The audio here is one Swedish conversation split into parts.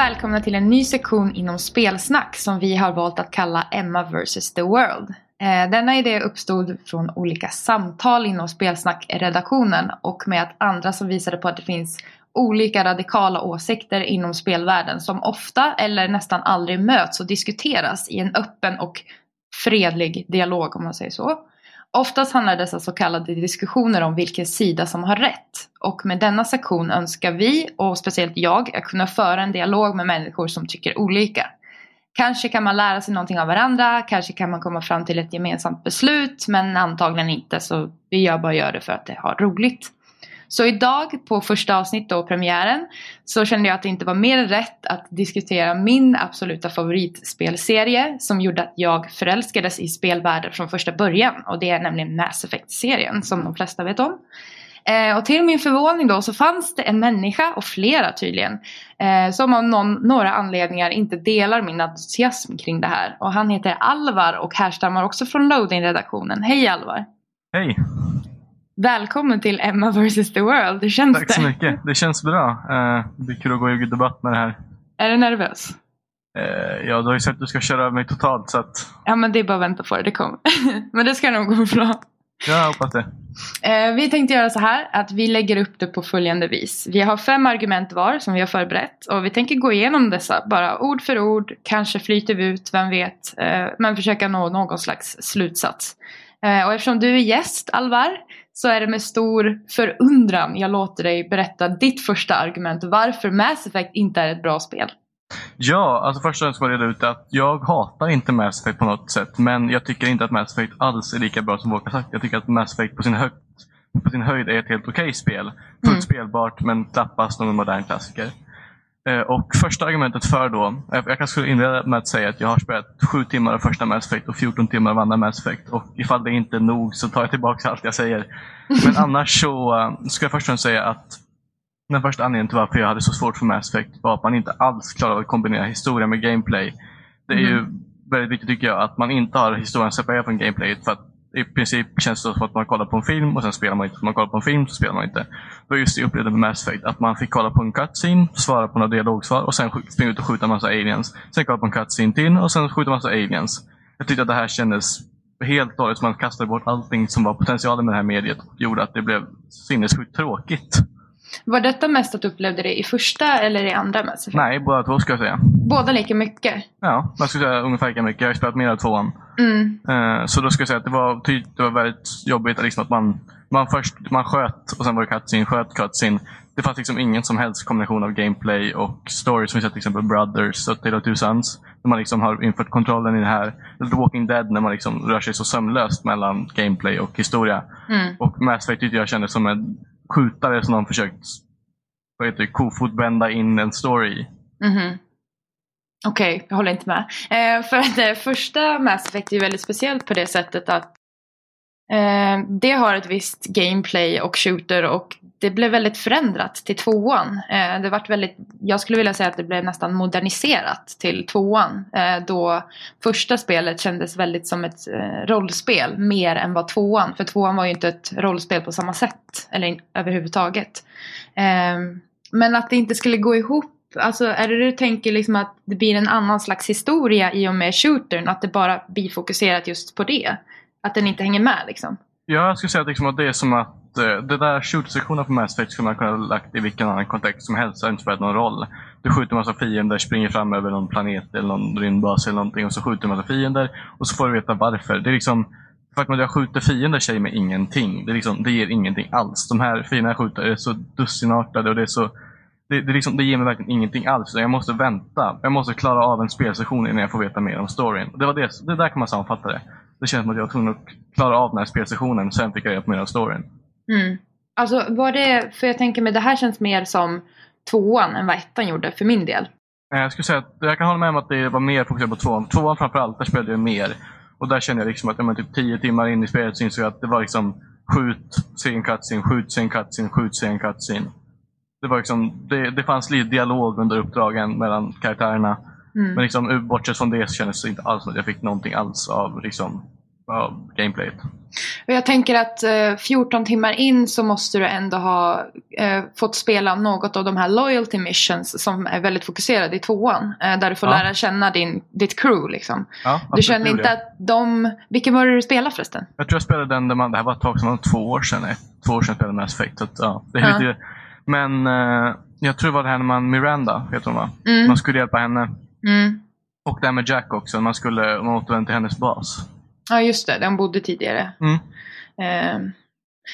välkomna till en ny sektion inom spelsnack som vi har valt att kalla Emma vs the World. Eh, denna idé uppstod från olika samtal inom spelsnack-redaktionen och med att andra som visade på att det finns olika radikala åsikter inom spelvärlden som ofta eller nästan aldrig möts och diskuteras i en öppen och fredlig dialog om man säger så. Oftast handlar dessa så kallade diskussioner om vilken sida som har rätt. Och med denna sektion önskar vi, och speciellt jag, att kunna föra en dialog med människor som tycker olika. Kanske kan man lära sig någonting av varandra, kanske kan man komma fram till ett gemensamt beslut, men antagligen inte så vi gör bara gör det för att det har roligt. Så idag på första avsnittet och premiären så kände jag att det inte var mer rätt att diskutera min absoluta favoritspelserie som gjorde att jag förälskades i spelvärlden från första början och det är nämligen Mass Effect-serien som de flesta vet om. Eh, och till min förvåning då så fanns det en människa, och flera tydligen, eh, som av någon, några anledningar inte delar min entusiasm kring det här. Och han heter Alvar och härstammar också från Loading-redaktionen. Hej Alvar! Hej! Välkommen till Emma vs the World. Hur känns Tack det? så mycket. Det känns bra. Eh, det är kul att gå i debatt med det här. Är du nervös? Eh, ja, du har ju sagt att du ska köra över mig totalt så att Ja men det är bara att vänta på det, det kommer. men det ska nog gå bra. jag hoppas det. Eh, vi tänkte göra så här att vi lägger upp det på följande vis. Vi har fem argument var som vi har förberett och vi tänker gå igenom dessa bara ord för ord. Kanske flyter vi ut, vem vet. Men försöka nå någon slags slutsats. Och eftersom du är gäst Alvar så är det med stor förundran jag låter dig berätta ditt första argument varför Mass Effect inte är ett bra spel. Ja, alltså först och främst ska jag reda ut att jag hatar inte Mass Effect på något sätt. Men jag tycker inte att Mass Effect alls är lika bra som Walker sagt. Jag tycker att Mass Effect på sin, hög, på sin höjd är ett helt okej spel. Fullt Mm. spelbart men knappast någon modern klassiker. Eh, Och första argumentet för då, jag kanske skulle inleda med att säga att jag har spelat 7 timmar av första Mass Effect och 14 timmar av andra Mass Effect. Och ifall det inte är nog så tar jag tillbaka allt jag säger. Men annars så uh, ska jag först och främst säga att den första anledningen till varför jag hade så svårt för Mass Effect var att man inte alls klarade av att kombinera historia med gameplay. Det är ju väldigt viktigt tycker jag att man inte har historien separerad från gameplayet. För att i princip känns det som att man kollar på en film och sen spelar man inte. Om man kollar på en film så spelar man inte. Det var just det jag upplevde med Mass Effect. Att man fick kolla på en cutscene, svara på några dialogsvar och sen springa ut och skjuta en massa aliens. Sen kolla på en cutscene till och sen skjuta en massa aliens. Jag tyckte att det här kändes helt dåligt. Man kastade bort allting som var potentialen med det här mediet. Och gjorde att det blev sinnessjukt tråkigt. Var detta mest att du upplevde det i första eller i andra Mass Effect? Nej, båda två ska jag säga. Båda lika mycket? Ja, man skulle säga ungefär lika mycket. Jag har spelat mer av tvåan. Mm. Eh, Så då ska jag säga att det var, ty- det var väldigt jobbigt att liksom att man, man först man sköt och sen var det cutscene, sköt cutscene. Det fanns liksom ingen som helst kombination av gameplay och story som vi sett till exempel Brothers och Tale of Two Sons. Där man liksom har infört kontrollen i det här. Eller The Walking Dead när man liksom rör sig så sömlöst mellan gameplay och historia. Mm. Och Mass Effect tyckte jag kändes som en skjutare som de försökt vad heter det, kofotbända in en story i. -hmm. Okej, jag håller inte med. Eh, för att det första Mass Effect är ju väldigt speciellt på det sättet att Eh, det har ett visst gameplay och shooter och det blev väldigt förändrat till tvåan. Eh, det vart väldigt, jag skulle vilja säga att det blev nästan moderniserat till tvåan. Eh, då första spelet kändes väldigt som ett eh, rollspel mer än vad tvåan. För tvåan var ju inte ett rollspel på samma sätt. Eller in, överhuvudtaget. Eh, men att det inte skulle gå ihop. Alltså är det du tänker liksom att det blir en annan slags historia i och med shootern? Att det bara blir fokuserat just på det? Att den inte hänger med liksom? Ja, jag skulle säga att, liksom att det är som att eh, det där shoot-sektionen på Mass Effect skulle man kunna ha lagt i vilken annan kontext som helst. Det har inte spelat någon roll. Du skjuter massa fiender, springer fram över någon planet eller någon rymdbas eller någonting och så skjuter du massa fiender och så får du veta varför. Det är liksom Faktum att jag skjuter fiender säger mig ingenting. Det, är liksom, det ger ingenting alls. De här fienderna jag skjuter är så dussinartade och det är så det, det, liksom, det ger mig verkligen ingenting alls. Jag måste vänta. Jag måste klara av en spelsession innan jag får veta mer om storyn. Det, var det, det där kan man sammanfatta det. Det känns som att jag var tvungen att klara av den här spelsessionen, sen fick jag mer om storyn. Mm. Alltså var det, för jag tänker mig det här känns mer som tvåan än vad ettan gjorde för min del. Eh, Jag skulle säga att jag kan hålla med om att det var mer fokuserat på tvåan. Tvåan framförallt, där spelade jag mer. Och där kände jag liksom att ja, men typ tio timmar in i spelet så insåg jag att det var liksom skjut, se en cutscene, skjut, se en cutscene, skjut, se en cutscene. Det, var liksom, det, det fanns lite dialog under uppdragen mellan karaktärerna. Mm. Men liksom, eh, bortsett från det så kändes det inte alls som att jag fick någonting alls av, liksom, av gameplayet. Och jag tänker att eh, 14 timmar in så måste du ändå ha eh, fått spela något av de här loyalty missions som är väldigt fokuserade i tvåan. Eh, där du får Ja. lära känna din, ditt crew liksom. Ja, Du känner inte att de... Vilken var det du spelade förresten? Jag tror jag spelade den där man, det här var ett tag sedan, två år sedan. Två år sedan spelade jag Mass Effect. Så att, ja, det är lite, men eh, jag tror det var det här när man, Miranda, heter hon va? Mm. Man skulle hjälpa henne. Mm. Och det här med Jack också, man skulle man återvände till hennes bas. Ja just det, de bodde tidigare. Mm. Eh,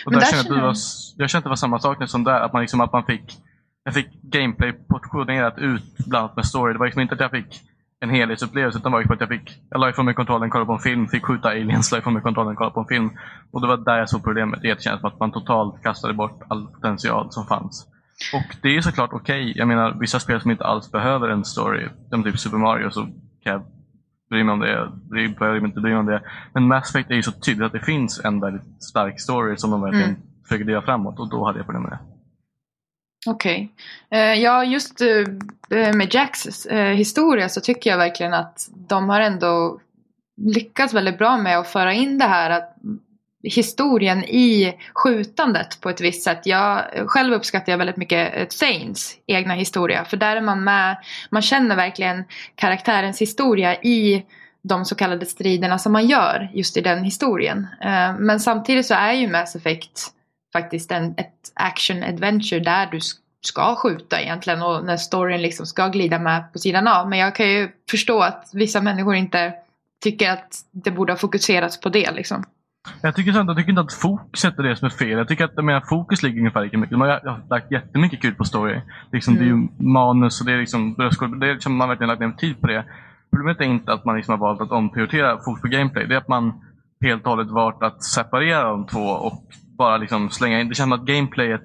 Och där där kände jag, var, jag- kände att det var samma sak som där, att man, liksom, att man fick jag fick gameplay portionerat ut blandat med story. Det var liksom inte att jag fick en helhetsupplevelse utan var att jag fick, jag la ifrån mig kontrollen, kollade på en film, fick skjuta aliens, la ifrån mig kontrollen, kollade på en film. Och det var där jag såg problemet, det kändes som att man totalt kastade bort all potential som fanns. Och det är såklart okej, jag menar vissa spel som inte alls behöver en story, som typ Super Mario, så kan jag bry mig om det, bry- behöver inte bry mig om det. Men Mass Effect är ju så tydligt att det finns en väldigt stark story som de verkligen Mm. försöker driva framåt och då hade jag problem med det. Okej. Eh, ja, just eh, med Jacks eh, historia så tycker jag verkligen att de har ändå lyckats väldigt bra med att föra in det här att historien i skjutandet på ett visst sätt. Jag själv uppskattar jag väldigt mycket eh, Thanes egna historia för där är man med, man känner verkligen karaktärens historia i de så kallade striderna som man gör just i den historien. Eh, men samtidigt så är ju Mass Effect faktiskt en, ett action adventure där du ska skjuta egentligen och när storyn liksom ska glida med på sidan av. Men jag kan ju förstå att vissa människor inte tycker att det borde ha fokuserats på det liksom. Jag tycker, sånt, jag tycker inte att fokuset är det som är fel. Jag tycker att jag menar, fokus ligger ungefär lika mycket. De har, jag har lagt jättemycket kul på story. Liksom, Det är Mm. ju manus och det är liksom bröstkorv. Det är liksom, man har verkligen lagt ner tid på det. Problemet är inte att man liksom har valt att omprioritera fokus på gameplay. Det är att man helt och hållet valt att separera de två och bara liksom slänga in. Det känns som att gameplayet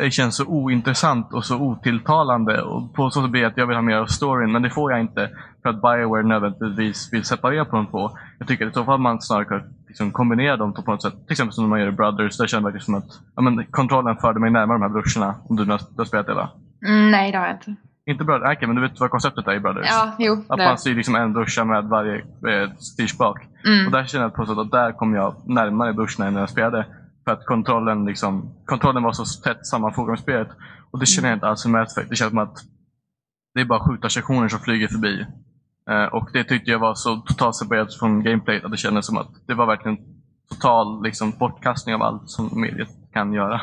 eh, känns så ointressant och så otilltalande. Och på så sätt blir det att jag vill ha mer av storyn, men det får jag inte för att Bioware nödvändigtvis vill separera på de två. Jag tycker att i så fall man snarare liksom kombinera dem på något sätt. Till exempel som man gör i Brothers. Där känner jag verkligen som att ja, men, kontrollen förde mig närmare de här brorsorna. Om du, du har spelat det va? Mm, nej det har jag inte. Inte Brothers, okej men du vet vad konceptet är i Brothers? Ja, jo. Att man styr liksom en brorsa med varje eh, styrspak. Och Mm. där känner jag på så sätt att där kom jag närmare brorsorna än när jag spelade. För att kontrollen, liksom, kontrollen var så tätt sammanfogad med spelet. Och det känner jag inte alls Effect. Det känns som att det är bara skjutarsektioner som flyger förbi. Eh, och det tyckte jag var så totalt separerat från gameplay att det kändes som att det var verkligen total liksom, bortkastning av allt som mediet kan göra.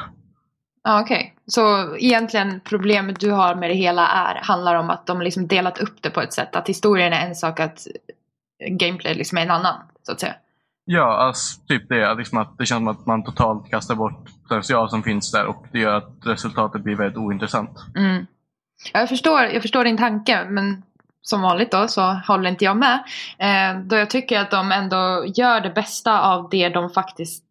Ja, okej. Så egentligen problemet du har med det hela är, handlar om att de liksom delat upp det på ett sätt. Att historien är en sak, att gameplay liksom är en annan. Så att säga. Ja, alltså, typ det. Liksom att det känns som att man totalt kastar bort potential som finns där och det gör att resultatet blir väldigt ointressant. Mm. Jag, förstår, jag förstår din tanke men som vanligt då så håller inte jag med. Eh, då jag tycker att de ändå gör det bästa av det de faktiskt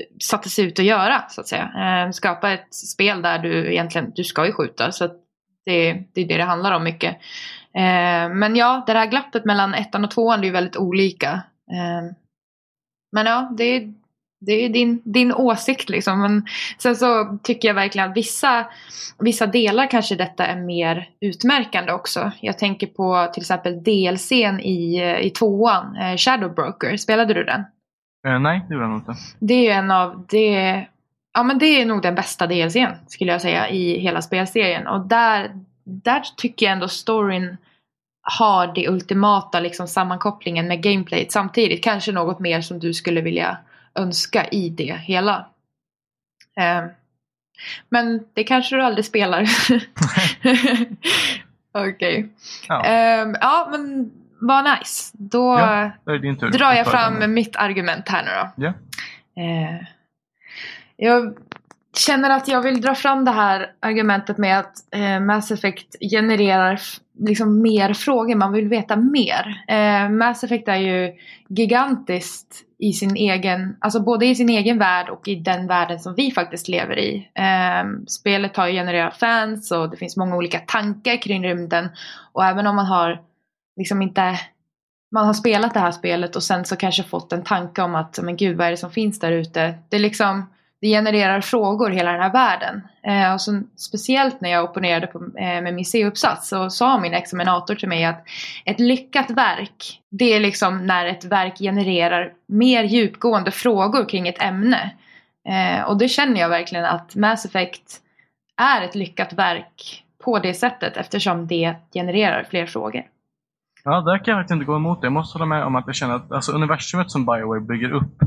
eh, satte sig ut att göra så att säga. Eh, skapa ett spel där du egentligen, du ska ju skjuta så att det, det är det det handlar om mycket. Eh, men ja, det här glappet mellan ettan och tvåan det är ju väldigt olika. Eh, men ja, det är, det är din, din åsikt liksom. Men sen så tycker jag verkligen att vissa, vissa delar kanske detta är mer utmärkande också. Jag tänker på till exempel DLCn i, i tvåan, eh, Shadow Broker. Spelade du den? Eh, nej, det gjorde jag inte. Det är ju en av det, ja men det är nog den bästa DLCn skulle jag säga i hela spelserien. Och där, där tycker jag ändå storyn har det ultimata liksom sammankopplingen med gameplayet samtidigt. Kanske något mer som du skulle vilja önska i det hela. Eh, men det kanske du aldrig spelar. Okej. Ja, Ehm, ja men vad nice. Då Ja, drar jag fram mitt argument här nu då. Ja. Eh, jag känner att jag vill dra fram det här argumentet med att eh, Mass Effect genererar liksom mer frågor, man vill veta mer. Eh, Mass Effect är ju gigantiskt i sin egen, alltså både i sin egen värld och i den världen som vi faktiskt lever i. Eh, spelet har ju genererat fans och det finns många olika tankar kring rymden och även om man har liksom inte man har spelat det här spelet och sen så kanske fått en tanke om att men gud vad är det som finns där ute. Det är liksom det genererar frågor hela den här världen. Eh, och så, speciellt när jag opponerade på, eh, med min C-uppsats så sa min examinator till mig att ett lyckat verk det är liksom när ett verk genererar mer djupgående frågor kring ett ämne. Eh, och det känner jag verkligen att Mass Effect är ett lyckat verk på det sättet eftersom det genererar fler frågor. Ja, där kan jag faktiskt inte gå emot det. Jag måste hålla med om att jag känner att alltså, universumet som Bioware bygger upp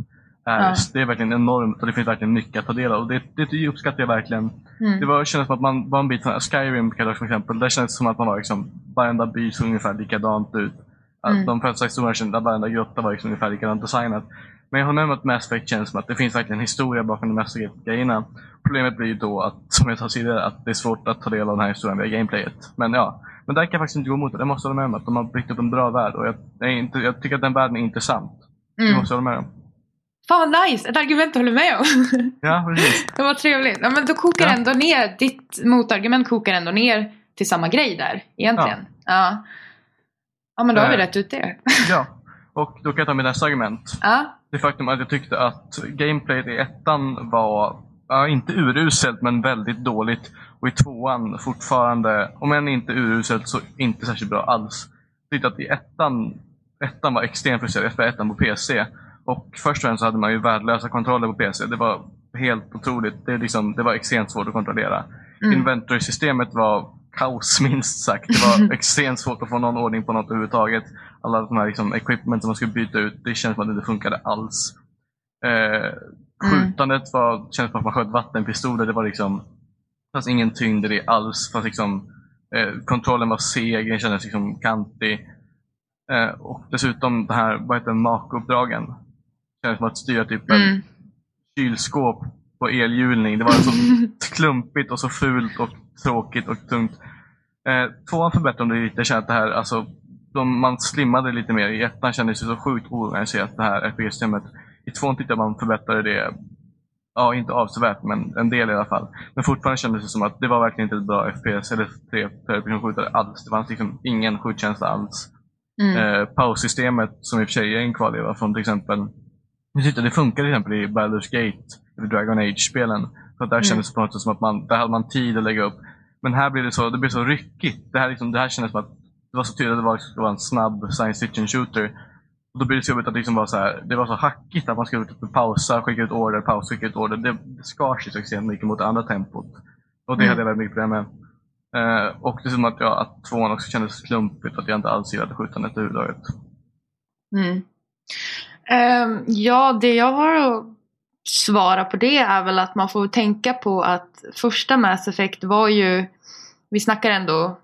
är, ja. det är verkligen enormt och det finns verkligen mycket att ta del av. Det, det uppskattar jag verkligen. Mm. Det var, kändes som att man var en bit från Skyrim till exempel. Där kändes det som att man var liksom, varenda by såg ungefär likadant ut. Mm. De första historierna kändes att varenda grotta var liksom ungefär likadant designat. Men jag med om att Mass Effect känns som att det finns verkligen historia bakom de mesta grejerna. Problemet blir ju då att, som jag sa tidigare, att det är svårt att ta del av den här historien via gameplayet. Men ja, men där kan jag faktiskt inte gå emot det. Jag måste hålla med om att de har byggt upp en bra värld och jag, jag, jag tycker att den världen är intressant. Mm. Det måste jag hålla med om. Fan nice! Ett argument att hålla med om. Ja, precis. det var trevligt. Ja, men då kokar ja. ändå ner, ditt motargument kokar ändå ner till samma grej där egentligen. Ja. Ja, ja men då har vi äh, rätt ut det. ja, och då kan jag ta mitt nästa argument. Ja. Det faktum att jag tyckte att gameplayet i ettan var, ja, inte uruselt men väldigt dåligt. Och i tvåan fortfarande, om än inte uruselt så inte särskilt bra alls. Jag tyckte att i ettan, ettan var extremt frustrerad, för ettan på PC. Och först och främst så hade man ju värdelösa kontroller på PC. Det var helt otroligt. Det, liksom, det var extremt svårt att kontrollera. Mm. Inventory-systemet var kaos minst sagt. Det var extremt svårt att få någon ordning på något överhuvudtaget. Alla de här liksom, equipment som man skulle byta ut, det kändes som att det inte funkade alls. Eh, skjutandet var, kändes som att man sköt vattenpistoler. Det var liksom, det fanns ingen tyngd i det alls. Fast liksom, eh, kontrollen var seg, den kändes liksom kantig. Eh, och dessutom det här, vad heter Mako-uppdragen? Som att styra typ en mm. kylskåp på elhjulning. Det var så klumpigt och så fult och tråkigt och tungt. Eh, tvåan förbättrade lite. Jag kände att det här, alltså, de, man slimmade lite mer. I ettan kändes det så sjukt oorganiserat det här RPG-systemet. I tvåan tyckte jag man förbättrade det, ja inte avsevärt men en del i alla fall. Men fortfarande kändes det som att det var verkligen inte ett bra FPS eller tre alls. Det fanns liksom ingen skjutkänsla alls. Mm. Eh, paussystemet som i och för sig är en kvarleva från till exempel tyckte det funkar till exempel i Baldur's Gate, eller Dragon Age-spelen. För där mm. kändes det på något sätt som att man, där hade man tid att lägga upp. Men här blir det så, det blir så ryckigt. Det här, liksom, det här kändes som att det var så tydligt att det var, det var en snabb science fiction shooter. Och då blir det så jobbigt att det liksom var så här, det var så hackigt att man skulle typ pausa, skicka ut order, pausa, skicka ut order. Det, det skar sig så extremt mycket mot det andra tempot. Och det mm. hade jag väldigt mycket problem med. Uh, och dessutom att, ja, att tvåan också kändes klumpigt, att jag inte alls gillade skjutandet överhuvudtaget. Mm. Um, ja, det jag har att svara på det är väl att man får tänka på att första Mass Effect var ju, vi snackar ändå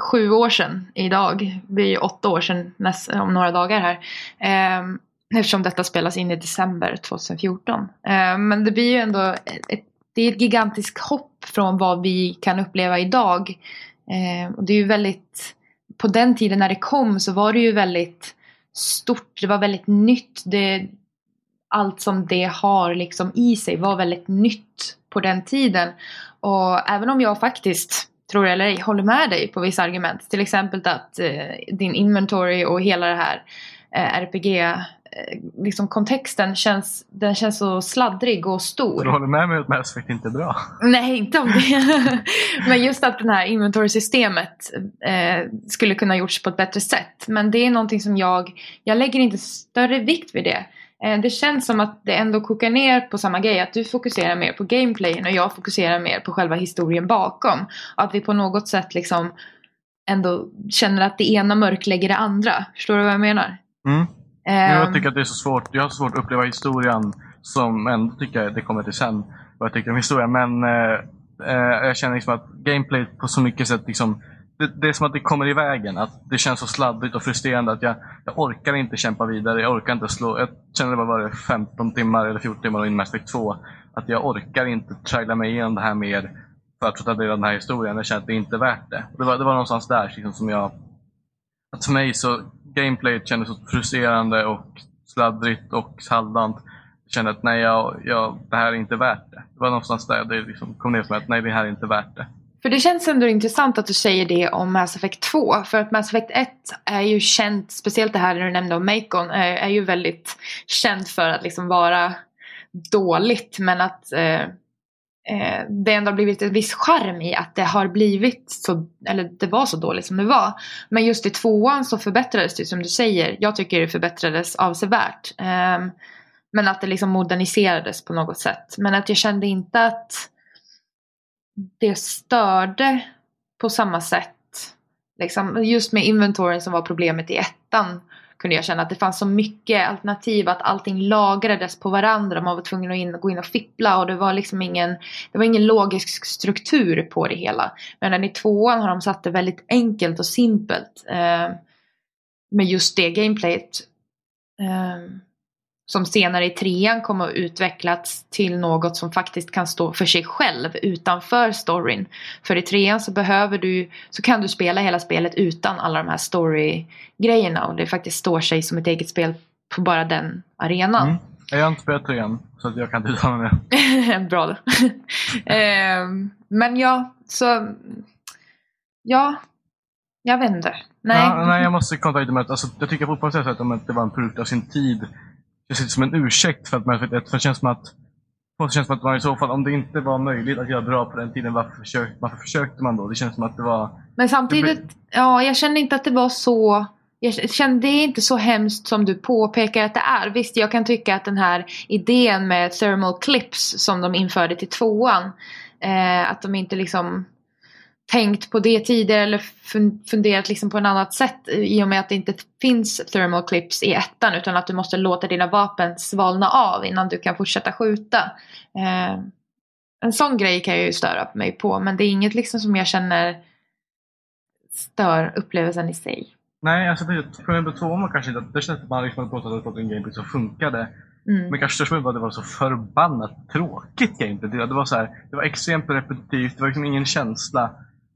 sju år sedan idag, det är ju åtta år sedan näst, om några dagar här. Um, eftersom detta spelas in i december 2014. Um, ehm, men det blir ju ändå ett, det är ett gigantiskt hopp från vad vi kan uppleva idag. Um, och det är ju väldigt, på den tiden när det kom så var det ju väldigt stort, det var väldigt nytt. Det, allt som det har liksom i sig var väldigt nytt på den tiden. Och även om jag faktiskt, tror det eller ej, håller med dig på vissa argument. Till exempel att eh, din inventory och hela det här eh, RPG liksom kontexten känns, den känns så sladdrig och stor. Du håller med mig att Mass Effect inte är bra? Nej, inte om det. Men just att det här inventory-systemet eh, skulle kunna gjorts på ett bättre sätt. Men det är någonting som jag, jag lägger inte större vikt vid det. Eh, det känns som att det ändå kokar ner på samma grej. Att du fokuserar mer på gameplayen och jag fokuserar mer på själva historien bakom. Och att vi på något sätt liksom ändå känner att det ena mörklägger det andra. Förstår du vad jag menar? Mm. Jag ehm. tycker att det är så svårt. Jag har svårt att uppleva historien som ändå tycker jag det kommer till sen. Vad jag tycker om historien. Men eh, eh, jag känner liksom att gameplay på så mycket sätt liksom det, det, är som att det kommer i vägen. Att det känns så sladdigt och frustrerande att jag, jag orkar inte kämpa vidare. Jag orkar inte slå. Jag känner det var 15 timmar eller 14 timmar in Mass 2. Att jag orkar inte traila mig igenom det här mer för att få ta del av den här historien. Jag känner att det inte är värt det. Det var, det var någonstans där liksom, som jag... Att för mig så gameplayet kändes så frustrerande och sladdrigt och halvdant. Jag kände att nej, jag, jag, det här är inte värt det. Det var någonstans där det liksom kom ner som att nej, det här är inte värt det. För det känns ändå intressant att du säger det om Mass Effect 2. För att Mass Effect 1 är ju känt, speciellt det här du nämnde om Macon, är, är ju väldigt känt för att liksom vara dåligt men att eh, eh, det ändå har blivit en viss charm i att det har blivit så, eller det var så dåligt som det var. Men just i tvåan så förbättrades det som du säger. Jag tycker det förbättrades avsevärt. Eh, men att det liksom moderniserades på något sätt. Men att jag kände inte att det störde på samma sätt. Liksom, just med inventoren som var problemet i ettan kunde jag känna att det fanns så mycket alternativ att allting lagrades på varandra. Man var tvungen att in, gå in och fippla och det var liksom ingen, det var ingen logisk struktur på det hela. Men i tvåan har de satt det väldigt enkelt och simpelt. Eh, med just det gameplayet. Eh, som senare i trean kommer att utvecklas till något som faktiskt kan stå för sig själv utanför storyn. För i trean så behöver du, så kan du spela hela spelet utan alla de här story-grejerna och det faktiskt står sig som ett eget spel på bara den arenan. Mm. Jag har inte spelat trean så att jag kan inte uttala mig. Bra då. ehm, men ja, så ja, jag vet inte. Nej. Ja, nej, jag måste kontakta med alltså, Jag tycker fortfarande att det var en produkt av sin tid det ser ut som en ursäkt för att man för det känns som att det känns som att man i så fall, om det inte var möjligt att göra bra på den tiden, varför försökte, varför försökte man då? Det känns som att det var... Men samtidigt, ja, jag kände inte att det var så... Jag kände det är inte så hemskt som du påpekar att det är. Visst, jag kan tycka att den här idén med thermal clips som de införde till tvåan, eh, att de inte liksom tänkt på det tidigare eller funderat liksom på ett annat sätt i och med att det inte finns thermal clips i ettan utan att du måste låta dina vapen svalna av innan du kan fortsätta skjuta. Eh, en sån grej kan jag ju störa mig på men det är inget liksom som jag känner stör upplevelsen i sig. Nej, alltså problemet med tvåan var kanske inte att det kändes att man liksom hade pratat fått en gameplay som funkade. Mm. Men kanske problemet var att det var så förbannat tråkigt gameplay. Det, var, så här, det var extremt repetitivt, det var liksom ingen känsla.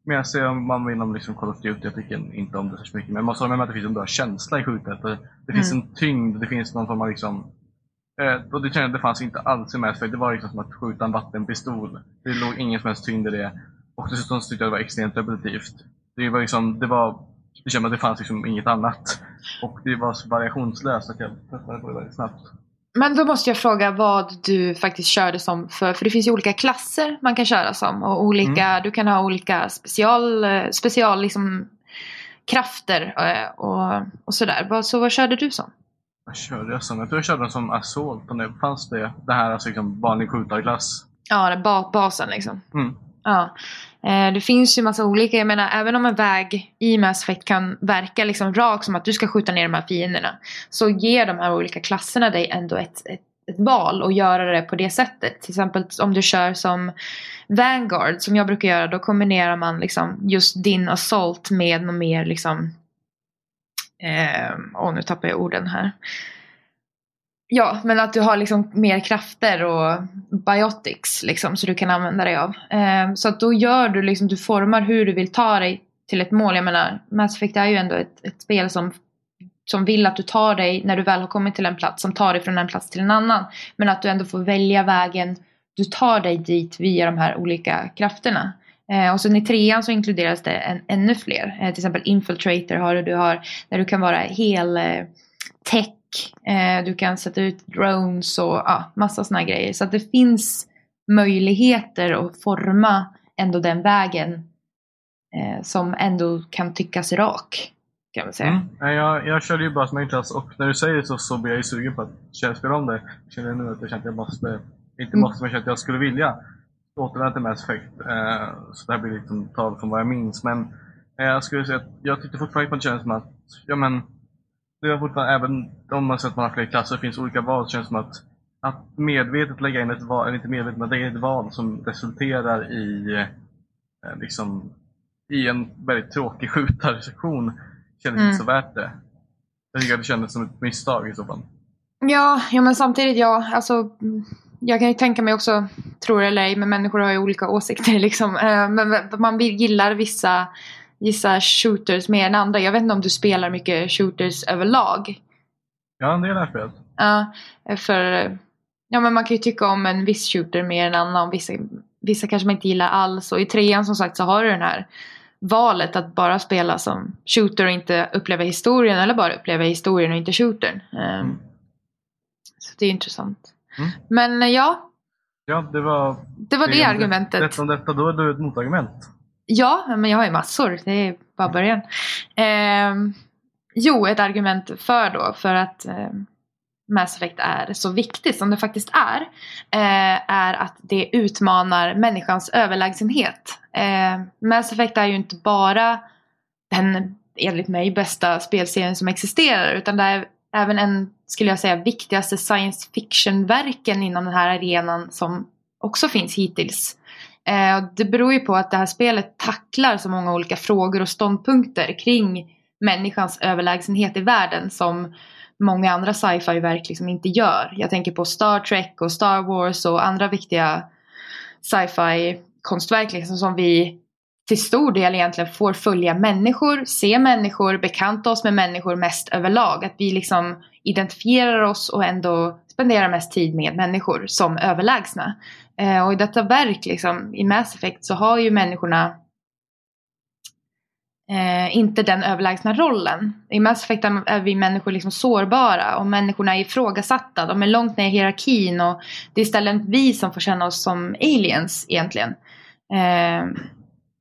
Men jag ser om man inom liksom Call of Duty, jag tycker inte om det så mycket. Men man ha med att det finns en bra känsla i skjutet. Det, det finns mm. en tyngd, det finns någon form av liksom eh, och det kände jag det fanns inte alls i Mass Effect. Det var liksom som att skjuta en vattenpistol. Det låg ingen som helst tyngd i det. Och dessutom tyckte jag det var extremt repetitivt. Det var liksom, det var det kändes att det fanns liksom inget annat. Och det var så variationslöst att jag tröttnade på det väldigt snabbt. Men då måste jag fråga vad du faktiskt körde som för, för det finns ju olika klasser man kan köra som och olika, mm. du kan ha olika special, special liksom krafter eh, och, och sådär. Så vad körde du som? Vad körde jag som? Jag tror jag körde som Assault. Och det fanns det, det här alltså liksom vanlig skjutarklass. Ja, det ba basen liksom. Mm. Ja. Eh, det finns ju massa olika, jag menar även om en väg i Mass Effect kan verka liksom rak som att du ska skjuta ner de här fienderna. Så ger de här olika klasserna dig ändå ett, ett, ett val att göra det på det sättet. Till exempel om du kör som Vanguard som jag brukar göra då kombinerar man liksom just din assault med något mer liksom eh, Åh nu tappar jag orden här. Ja, men att du har liksom mer krafter och biotics liksom, så du kan använda dig av. Eh, så att då gör du liksom, du formar hur du vill ta dig till ett mål. Jag menar, Mass Effect är ju ändå ett, ett spel som, som vill att du tar dig, när du väl har kommit till en plats, som tar dig från en plats till en annan. Men att du ändå får välja vägen du tar dig dit via de här olika krafterna. Eh, och sen i trean så inkluderas det en, ännu fler. Eh, till exempel Infiltrator har du, du har där du kan vara hel eh, tech Eh, du kan sätta ut drones och ja, massa sådana grejer. Så att det finns möjligheter att forma ändå den vägen eh, som ändå kan tyckas rak. Kan man säga. Mm. Jag, jag körde ju bara som enklast och när du säger så så blir jag ju sugen på att spela om det. Jag känner nu att jag känner att jag måste, inte måste, men jag känner att jag skulle vilja återvända till Mass Effect. Eh, så det här blir liksom tal från vad jag minns. Men eh, jag skulle säga att jag tyckte fortfarande på det kändes som att, ja men det är fortfarande, även om man sett att man har fler klasser, finns olika val, så känns det som att, att medvetet lägga in ett val, eller inte medvetet, men lägga in ett val som resulterar i eh, liksom, i en väldigt tråkig skjutarsektion kändes mm. inte så värt det. Jag tycker att det kändes som ett misstag i så fall. Ja, ja men samtidigt ja, alltså jag kan ju tänka mig också, tror det eller ej, men människor har ju olika åsikter liksom. Eh, men man gillar vissa vissa shooters mer än andra. Jag vet inte om du spelar mycket shooters överlag? Ja, en del har spelat. Ja, för ja, men man kan ju tycka om en viss shooter mer än annan. Vissa, vissa kanske man inte gillar alls. Och i trean som sagt så har du den här valet att bara spela som shooter och inte uppleva historien eller bara uppleva historien och inte shootern. Um, mm. Så det är intressant. Mm. Men ja. Ja, det var det, var det, det argumentet. Detta detta, då är du ett motargument. Ja, men jag har ju massor. Det är bara början. Eh, jo, ett argument för då, för att eh, Mass Effect är så viktigt som det faktiskt är, eh, är att det utmanar människans överlägsenhet. Eh, Mass Effect är ju inte bara den, enligt mig, bästa spelserien som existerar, utan det är även en, skulle jag säga, viktigaste science fiction-verken inom den här arenan som också finns hittills. Eh, det beror ju på att det här spelet tacklar så många olika frågor och ståndpunkter kring människans överlägsenhet i världen som många andra sci-fi-verk liksom inte gör. Jag tänker på Star Trek och Star Wars och andra viktiga sci-fi konstverk liksom, som vi till stor del egentligen får följa människor, se människor, bekanta oss med människor mest överlag. Att vi liksom identifierar oss och ändå spenderar mest tid med människor som överlägsna. Eh, och i detta verk, liksom, i Mass Effect, så har ju människorna eh, inte den överlägsna rollen. I Mass Effect är vi människor liksom sårbara och människorna är ifrågasatta. De är långt ner i hierarkin och det är istället vi som får känna oss som aliens egentligen. Eh,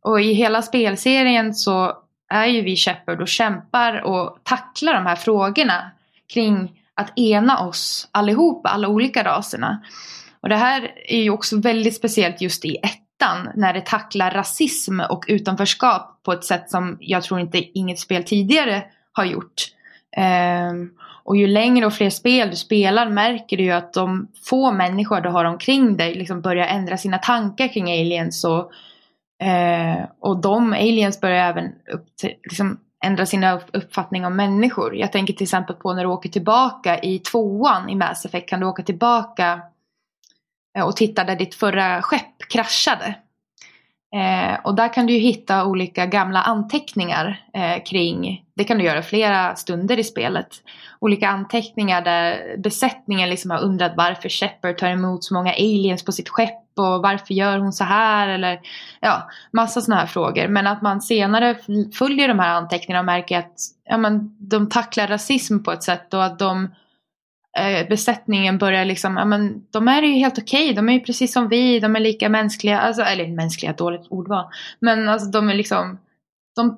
och i hela spelserien så är ju vi Shepard och kämpar och tacklar de här frågorna kring att ena oss allihopa, alla olika raserna. Och det här är ju också väldigt speciellt just i ettan när det tacklar rasism och utanförskap på ett sätt som jag tror inte inget spel tidigare har gjort. Um, och ju längre och fler spel du spelar märker du ju att de få människor du har omkring dig liksom börjar ändra sina tankar kring aliens och, uh, och de aliens börjar även upp till, liksom, ändra sina uppfattning om människor. Jag tänker till exempel på när du åker tillbaka i tvåan i Mass Effect kan du åka tillbaka eh, och titta där ditt förra skepp kraschade. Eh, och där kan du ju hitta olika gamla anteckningar eh, kring, det kan du göra flera stunder i spelet. Olika anteckningar där besättningen liksom har undrat varför Shepard tar emot så många aliens på sitt skepp och varför gör hon så här eller ja, massa sådana här frågor. Men att man senare följer de här anteckningarna och märker att ja, men, de tacklar rasism på ett sätt och att de eh, besättningen börjar liksom, ja men de är ju helt okej, okay. de är ju precis som vi, de är lika mänskliga, alltså, eller mänskliga, dåligt ordval. Men alltså de är liksom, de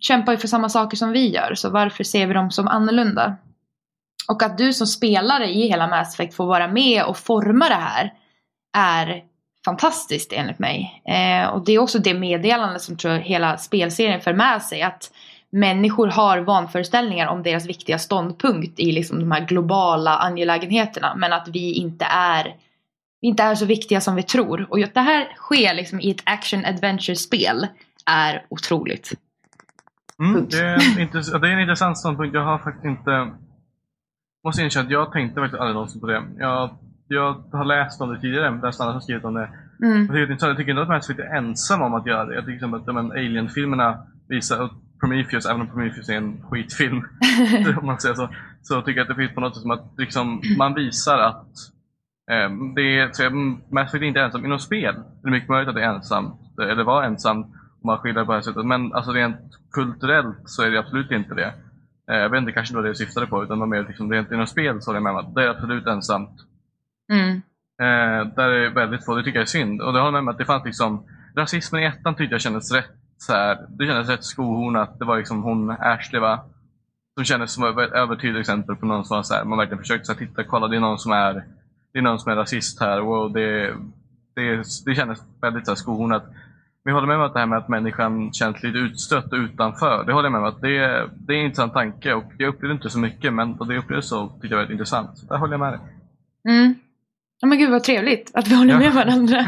kämpar ju för samma saker som vi gör, så varför ser vi dem som annorlunda? Och att du som spelare i hela Mass Effect får vara med och forma det här är fantastiskt enligt mig. Eh, och det är också det meddelande som tror hela spelserien för med sig. Att människor har vanföreställningar om deras viktiga ståndpunkt i liksom de här globala angelägenheterna. Men att vi inte är, inte är så viktiga som vi tror. Och att det här sker liksom i ett action adventure-spel är otroligt. Mm, det, är det är en intressant ståndpunkt. Jag har faktiskt inte... Måste erkänna att jag tänkte faktiskt aldrig någonsin på det. Jag, jag har läst om det tidigare, läst andra som skrivit om det. Mm. Jag, tycker, inte att Mass är ensam om att göra det. Jag tycker att de Alien-filmerna visar, Prometheus, även om Prometheus är en skitfilm, om man säger så, så tycker jag att det finns på något sätt som att liksom, man visar att eh, det är, så Mass Effect är inte ensam inom spel. Det är mycket möjligt att det är ensamt, eller var ensamt om man skiljer på det här sättet. Men alltså rent kulturellt så är det absolut inte det. Eh, jag vet inte, kanske det var det jag syftade på, utan mer liksom, rent inom spel så är det med att det är absolut ensamt. Mm. Eh, där är väldigt få, det tycker jag är synd. Och det håller med mig att det fanns liksom, rasismen i ettan tyckte jag kändes rätt så här, det kändes rätt skohornat. Det var liksom hon Ashley va? Som kändes som ett övertydligt exempel på någon som var så här, man verkligen försökte så här, titta, kolla det är någon som är, det är någon som är rasist här. Wow, det, det, det kändes väldigt så här, skohornat. Men jag håller med om att det här med att människan känns lite utstött och utanför. Det håller jag med om att det, det är en intressant tanke och jag upplevde inte så mycket men och det upplevdes så tyckte jag var väldigt intressant. Så där håller jag med dig. Mm. Ja men gud vad trevligt att vi håller med varandra. uh,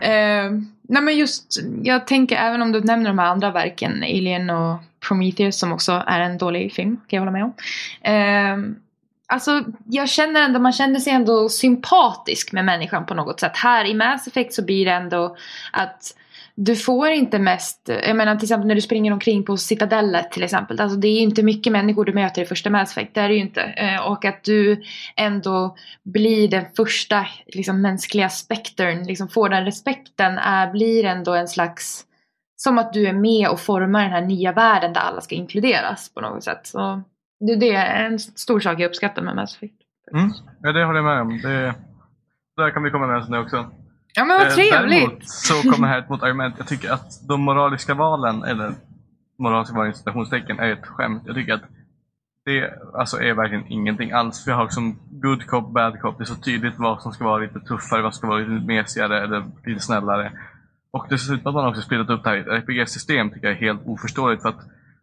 nej men just, jag tänker även om du nämner de här andra verken, Alien och Prometheus som också är en dålig film, kan jag hålla med om. Uh, alltså jag känner ändå, man känner sig ändå sympatisk med människan på något sätt. Här i Mass Effect så blir det ändå att du får inte mest, jag menar till exempel när du springer omkring på Citadellet till exempel. Alltså det är inte mycket människor du möter i första Mass Effect, det är det ju inte. Eh, och att du ändå blir den första liksom, mänskliga spektern, liksom får den respekten, är, blir ändå en slags som att du är med och formar den här nya världen där alla ska inkluderas på något sätt. Så det, det är en stor sak jag uppskattar med Mass Effect. Mm. Ja, det håller jag med om. Det, Där kan vi komma med oss nu också. Ja men vad Eh, trevligt! Däremot så kommer här ett motargument. Jag tycker att de moraliska valen, eller moraliska valen i citationstecken, är ett skämt. Jag tycker att det alltså, är verkligen ingenting alls. Vi har som good cop, bad cop. Det är så tydligt vad som ska vara lite tuffare, vad som ska vara lite mesigare eller lite snällare. Och dessutom att man också splittrat upp det här i ett RPG-system tycker jag är helt oförståeligt. För att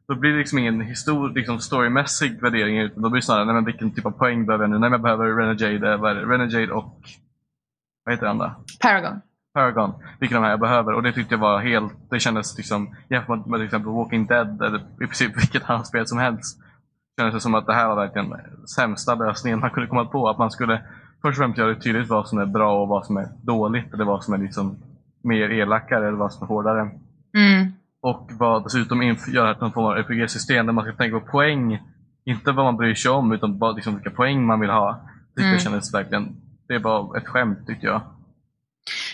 då blir det liksom ingen histor- liksom storymässig värdering utan då blir det snarare, nej men vilken typ av poäng behöver jag nu? Nej men jag behöver Renegade, vad är det? Renegade och vad heter andra? Paragon. Paragon, vilka de här jag behöver. Och det tyckte jag var helt, det kändes liksom, jämfört med, till exempel Walking Dead eller i princip vilket annat spel som helst. Kändes det som att det här var verkligen sämsta lösningen man kunde komma på. Att man skulle först och främst göra det tydligt vad som är bra och vad som är dåligt. Eller vad som är liksom mer elakare eller vad som är hårdare. Mm. Och vad dessutom göra någon form av RPG-system där man ska tänka på poäng. Inte vad man bryr sig om utan bara liksom vilka poäng man vill ha. Det Mm. kändes verkligen, det var ett skämt tyckte jag.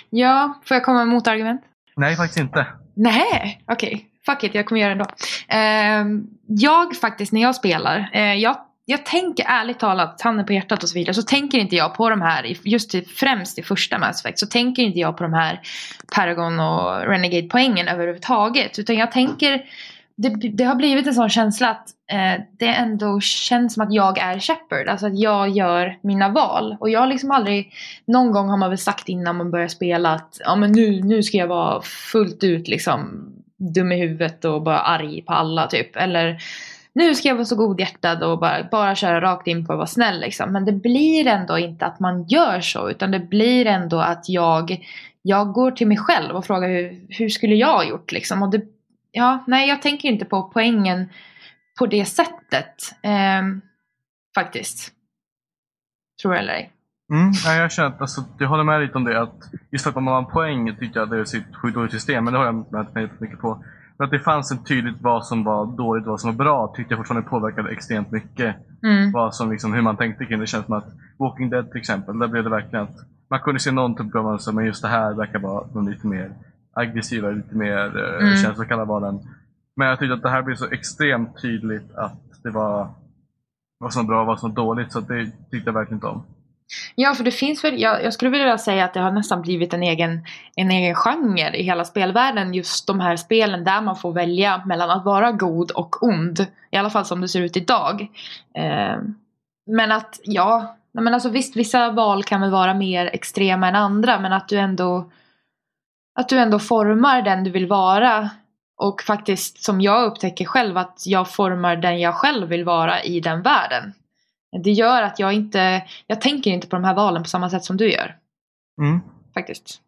Ja, får jag komma med motargument? Nej faktiskt inte. Nej, okej. Fuck it, jag kommer göra det ändå. Ehm, jag faktiskt, när jag spelar, eh, jag, jag tänker ärligt talat, handen på hjärtat och så vidare, så tänker inte jag på de här, just i, främst i första Mass Effect, så tänker inte jag på de här Paragon och Renegade-poängen överhuvudtaget. Utan jag tänker, det, det har blivit en sån känsla att eh, det ändå känns som att jag är Shepard. Alltså att jag gör mina val. Och jag har liksom aldrig, någon gång har man väl sagt innan man börjar spela att ja men nu, nu ska jag vara fullt ut liksom dum i huvudet och bara arg på alla typ. Eller nu ska jag vara så godhjärtad och bara, bara köra rakt in på att vara snäll liksom. Men det blir ändå inte att man gör så utan det blir ändå att jag, jag går till mig själv och frågar hur, hur skulle jag ha gjort liksom. Och det, ja, nej jag tänker inte på poängen på det sättet. Ehm, faktiskt. Tror jag eller ej. Mm, ja, jag känner att, alltså, jag håller med lite om det. Att just att man har en poäng tyckte jag det är ett sjukt dåligt system. Men det har jag med mig mycket på. Men att det fanns en tydligt vad som var dåligt och vad som var bra tyckte jag fortfarande påverkade extremt mycket. Mm. Vad som, liksom, hur man tänkte kring det. Känns som att Walking Dead till exempel, där blev det verkligen att man kunde se någon typ av mönster men just det här verkar vara lite mer aggressiva, lite mer eh, Mm. känslokalla var den. Men jag tyckte att det här blev så extremt tydligt att det var vad som var bra och vad som var dåligt. Så det tyckte jag verkligen inte om. Ja, för det finns väl, jag, jag skulle vilja säga att det har nästan blivit en egen, en egen genre i hela spelvärlden. Just de här spelen där man får välja mellan att vara god och ond. I alla fall som det ser ut idag. Eh, men att, ja, men alltså visst vissa val kan väl vara mer extrema än andra. Men att du ändå, att du ändå formar den du vill vara. Och faktiskt som jag upptäcker själv att jag formar den jag själv vill vara i den världen. Det gör att jag inte, jag tänker inte på de här valen på samma sätt som du gör. Mm. Faktiskt.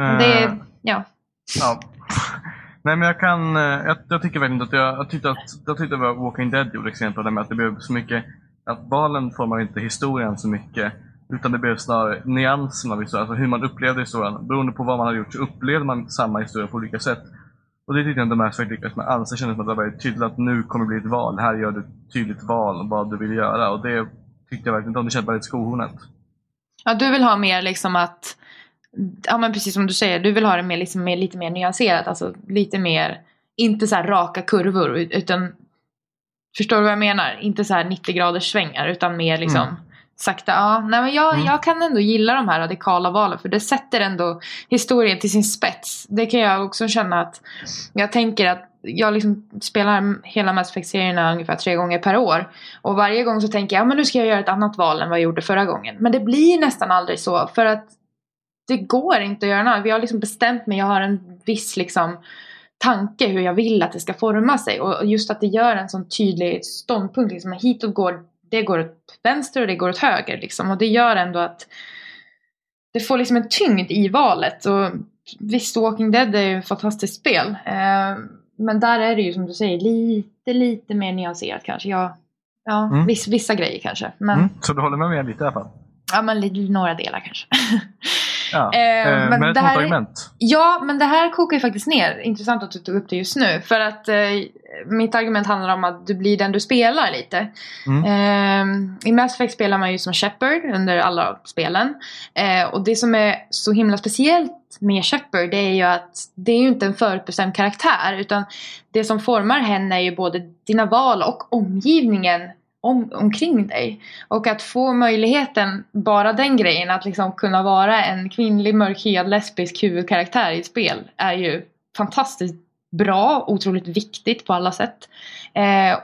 Eh, Det, ja. Ja. Nej men jag kan, eh, jag, jag tycker verkligen att jag, jag tyckte att, jag tyckte att Walking Dead gjorde exempel där med att det blev så mycket, att valen formar inte historien så mycket. Utan det blev snarare nyanserna av historien, alltså hur man upplevde historien. Beroende på vad man hade gjort så upplevde man samma historia på olika sätt. Och det tyckte jag inte Mass Effect lyckades med alls. Det kändes som att det var väldigt tydligt att nu kommer det bli ett val. Här gör du ett tydligt val vad du vill göra. Och det tyckte jag verkligen inte om. Det kändes lite skohornet. ja, du vill ha mer liksom att, ja men precis som du säger, du vill ha det mer, liksom, mer, lite mer nyanserat. Alltså lite mer, inte så här raka kurvor utan, förstår du vad jag menar? Inte så här 90 graders svängar utan mer liksom Mm. Sakta. Ja, nej men jag, Mm. jag kan ändå gilla de här radikala valen för det sätter ändå historien till sin spets. Det kan jag också känna att jag tänker att jag liksom spelar hela Mass Effect-serierna ungefär tre gånger per år. Och varje gång så tänker jag, ja men nu ska jag göra ett annat val än vad jag gjorde förra gången. Men det blir nästan aldrig så för att det går inte att göra något. Vi har liksom bestämt mig, jag har en viss liksom tanke hur jag vill att det ska forma sig. Och just att det gör en sån tydlig ståndpunkt. Liksom, hitåt går, det går åt vänster och det går åt höger. Liksom. Och det gör ändå att det får liksom en tyngd i valet. Och visst, Walking Dead är ju ett fantastiskt spel. Eh, men där är det ju som du säger lite, lite mer nyanserat kanske. Ja, ja Mm. viss, vissa grejer kanske. Men, Mm. Så du håller med mig lite i alla fall? ja, men några delar kanske. Ja. Eh, Eh, men men det här är- motargument. Ja, men det här kokar ju faktiskt ner. Intressant att du tog upp det just nu. För att eh, mitt argument handlar om att du blir den du spelar lite. Mm. Eh, I Mass Effect spelar man ju som Shepard under alla spelen. Eh, och det som är så himla speciellt med Shepard det är ju att det är ju inte en förutbestämd karaktär. Utan det som formar henne är ju både dina val och omgivningen om, omkring dig. Och att få möjligheten, bara den grejen, att liksom kunna vara en kvinnlig mörkhyad lesbisk huvudkaraktär i ett spel är ju fantastiskt bra, otroligt viktigt på alla sätt. Eh,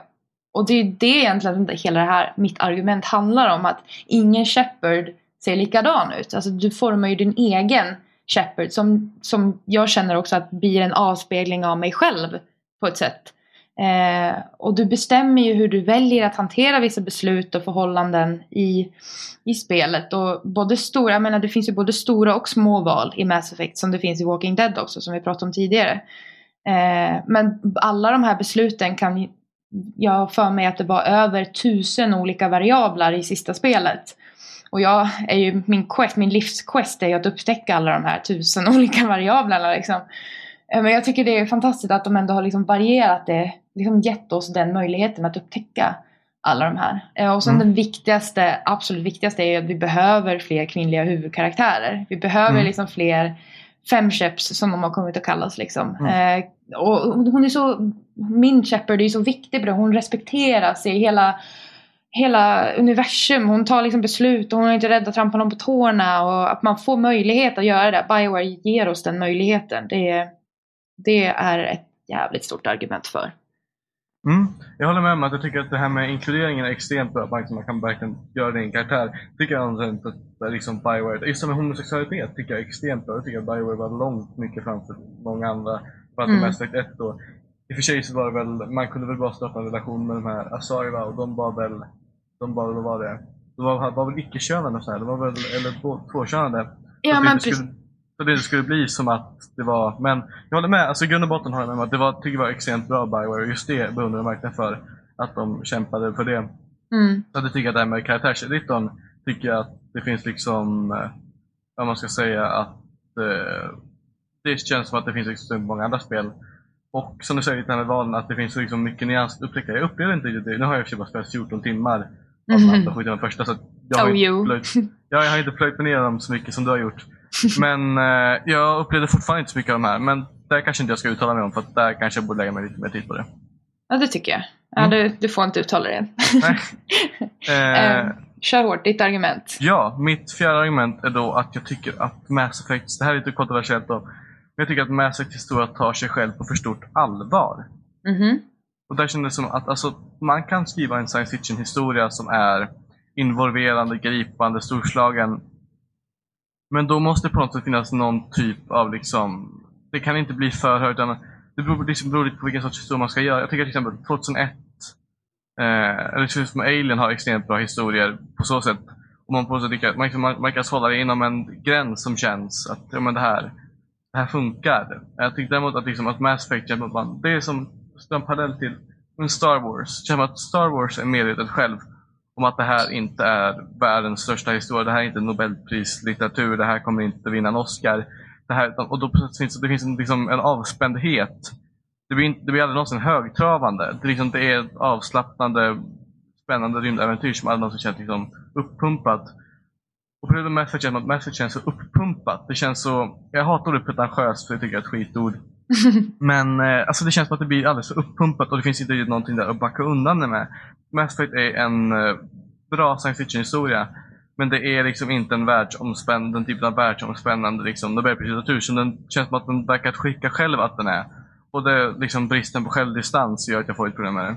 och det är det egentligen hela det här, mitt argument handlar om. Att ingen Shepard ser likadan ut. Alltså du formar ju din egen Shepard som, som jag känner också att blir en avspegling av mig själv på ett sätt. Eh, och du bestämmer ju hur du väljer att hantera vissa beslut och förhållanden i, i spelet. Och både stora, jag menar det finns ju både stora och små val i Mass Effect som det finns i Walking Dead också som vi pratade om tidigare. Eh, men alla de här besluten kan jag har för mig att det var över tusen olika variabler i sista spelet. Och jag är ju, min quest, min livsquest är ju att upptäcka alla de här tusen olika variablerna liksom. Eh, men jag tycker det är fantastiskt att de ändå har liksom varierat det, liksom gett oss den möjligheten att upptäcka alla de här. Eh, och sen mm. den viktigaste, absolut viktigaste är att vi behöver fler kvinnliga huvudkaraktärer. Vi behöver mm. liksom fler femskeps som de har kommit att kallas liksom. Mm. Eh, och hon är så, min Shepard är så viktig på det. Hon respekteras i hela, hela universum. Hon tar liksom beslut och hon är inte rädd att trampa någon på tårna. Och att man får möjlighet att göra det. Bioware ger oss den möjligheten. Det, det är ett jävligt stort argument för. Mm. Jag håller med om att jag tycker att det här med inkluderingen är extremt bra. Man, man kan verkligen göra det i en karaktär. Tycker jag att liksom Bioware, just med homosexualitet tycker jag är extremt bra. Jag tycker att Bioware var långt mycket framför många andra. För att mm. Mass Effect 1 då. I och för sig så var det väl, man kunde väl bara starta en relation med de här Asariva och de var väl, de var, vad var det? De var, var väl icke-könade så här. De var väl, eller tvåkönade. Ja men precis. Så det skulle bli som att det var, men jag håller med, alltså i grund och botten håller jag med om att det var, tycker jag var extremt bra Bioware just det beundrar jag verkligen för. Att de kämpade för det. Mm. Så det tycker jag det här med karaktärseditorn, tycker jag att det finns liksom, eh, vad man ska säga, att eh, det känns som att det finns extremt många andra spel. Och som du säger lite med valen, att det finns liksom mycket nyans upptäcka. Jag upplever inte det. Nu har jag i och för sig bara spelat 14 timmar av mm. de första så jag har, oh, inte plöjt, jag har inte plöjt ner dem så mycket som du har gjort. Men eh, jag upplevde fortfarande inte så mycket av de här. Men där kanske inte jag ska uttala mig om för att där kanske jag borde lägga mig lite mer tid på det. Ja det tycker jag. Ja, mm. du, du får inte uttala det. Nej. Eh, eh, kör hårt, ditt argument. Ja, mitt fjärde argument är då att jag tycker att Mass Effect, det här är lite kontroversiellt då, men jag tycker att Mass Effect historia tar sig själv på för stort allvar. Mm -hmm. Och där kändes det som att alltså, man kan skriva en science fiction historia som är involverande, gripande, storslagen men då måste det på något sätt finnas någon typ av liksom, det kan inte bli för högt. Det beror, liksom, beror lite på vilken sorts historia man ska göra. Jag tycker till exempel 2001, eh, eller som Alien har extremt bra historier på så sätt. Och man på så man, man, man kan hålla det inom en gräns som känns att ja, men det, här, det här funkar. Jag tycker däremot att, liksom, att Mass Effect, det är som en parallell till Star Wars. Känner att Star Wars är medvetet själv om att det här inte är världens största historia. Det här är inte Nobelprislitteratur. Det här kommer inte vinna en Oscar. Det, här, och då finns, det finns en, liksom en avspändhet. Det blir, inte, det blir aldrig någonsin högtravande. Det, liksom, det är ett avslappnande, spännande rymdäventyr som aldrig någonsin känns liksom uppumpat. Och förutom Message är Message känns så uppumpat. Det känns så, jag hatar ordet pretentiöst för jag tycker det är ett skitord. Men eh, alltså det känns som att det blir alldeles för uppumpat och det finns inte någonting där att backa undan det med. Mass Effect är en eh, bra science fiction-historia. Men det är liksom inte en världsomspännande, den typen av världsomspännande liksom, nobelprislitteratur som den känns som att den verkar skicka själv att den är. Och det, liksom, bristen på självdistans gör att jag får ett problem med det.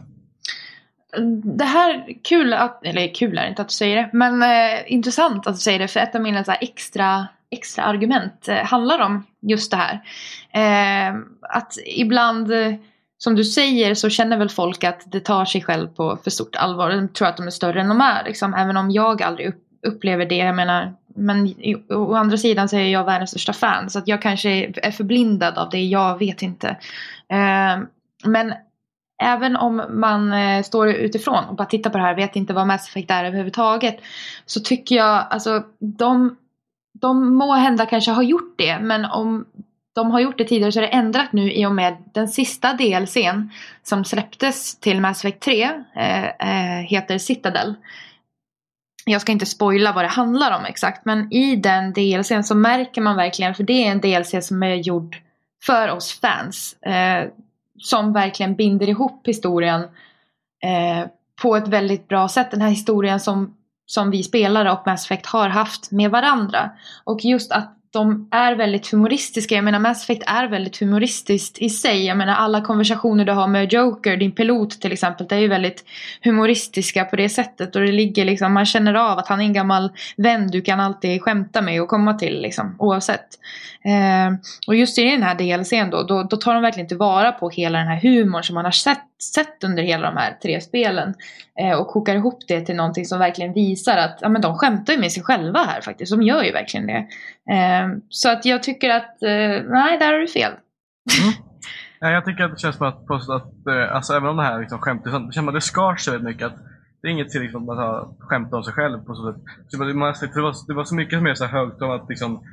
Det här, kul att, eller kul är inte att du säger det, men eh, intressant att du säger det för ett av mina så extra, extra argument eh, handlar om just det här. Eh, att ibland eh, som du säger så känner väl folk att det tar sig själv på för stort allvar. De tror att de är större än de är. Liksom. Även om jag aldrig upp, upplever det. Jag menar, men å andra sidan så är jag världens största fan. Så att jag kanske är förblindad av det. Jag vet inte. Eh, men även om man eh, står utifrån och bara tittar på det här. Vet inte vad Mass Effect är överhuvudtaget. Så tycker jag, alltså de, de må hända kanske har gjort det. Men om de har gjort det tidigare så är det ändrat nu i och med den sista DLCn som släpptes till Mass Effect 3 eh, eh, heter Citadel. Jag ska inte spoila vad det handlar om exakt men i den DLCn så märker man verkligen, för det är en DLC som är gjord för oss fans. Eh, som verkligen binder ihop historien eh, på ett väldigt bra sätt. Den här historien som, som vi spelare och Mass Effect har haft med varandra. Och just att de är väldigt humoristiska. Jag menar Mass Effect är väldigt humoristiskt i sig. Jag menar alla konversationer du har med Joker, din pilot till exempel, det är ju väldigt humoristiska på det sättet. Och det ligger liksom, man känner av att han är en gammal vän du kan alltid skämta med och komma till liksom, oavsett. Eh, och just i den här DLCn då, då, då tar de verkligen tillvara på hela den här humorn som man har sett, sett under hela de här tre spelen. Eh, och kokar ihop det till någonting som verkligen visar att ja, men de skämtar ju med sig själva här faktiskt. De gör ju verkligen det. Eh, så att jag tycker att, eh, nej där har du fel. Mm. Ja, jag tycker att det känns som att, att eh, alltså, även om det här liksom, skämtet, det känns som att det skar sig väldigt mycket. Att det är inget till liksom, att skämta om sig själv på så sätt. Så det, var, det var så mycket mer så högt om att liksom,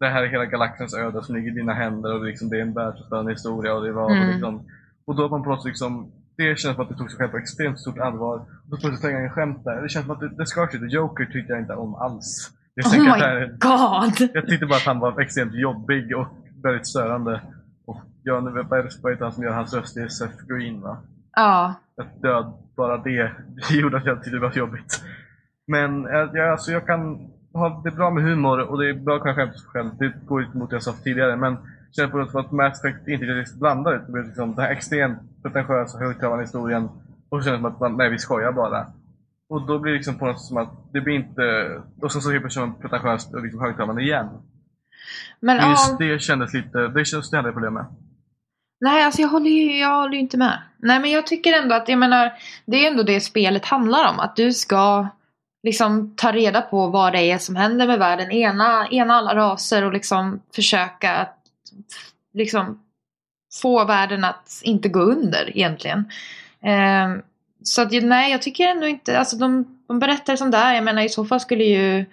det här är hela galaxens öde som ligger i dina händer och det, liksom, det är en världsomspännande historia. Och, det var, mm. och, liksom, och då att man sätt liksom, det känns som att det tog sig själv på extremt stort allvar. Och då plötsligt slänga en skämt där. Det känns som att det, det skar sig. Joker tyckte jag inte om alls. Jag oh my här, god! Jag tyckte bara att han var extremt jobbig och väldigt störande. Och jag, nu vet vad heter han som gör hans röst? Det är Seth Green va? Ja. Att död, bara det, gjorde att jag tyckte det var jobbigt. Men jag, alltså jag kan ha det är bra med humor och det är bra att kunna skämta sig själv. Det går inte mot det jag sa tidigare. Men känner på något sätt att Mass Effect inte riktigt blandar det. Det blir liksom den här extremt pretentiösa högtravande historien. Och så känns det som att nej, vi skojar bara. Och då blir det liksom på något sätt som att det blir inte... Och sen så helt plötsligt pretentiöst och liksom högtravande igen. Men, Just ja, det kändes lite... Det känns det hade jag problem med. Nej, alltså jag håller ju jag håller inte med. Nej, men jag tycker ändå att, jag menar, det är ändå det spelet handlar om. Att du ska liksom ta reda på vad det är som händer med världen. Ena, ena alla raser och liksom försöka liksom få världen att inte gå under egentligen. Eh, så att nej, jag tycker ändå inte, alltså de, de berättar som det är. Jag menar i så fall skulle ju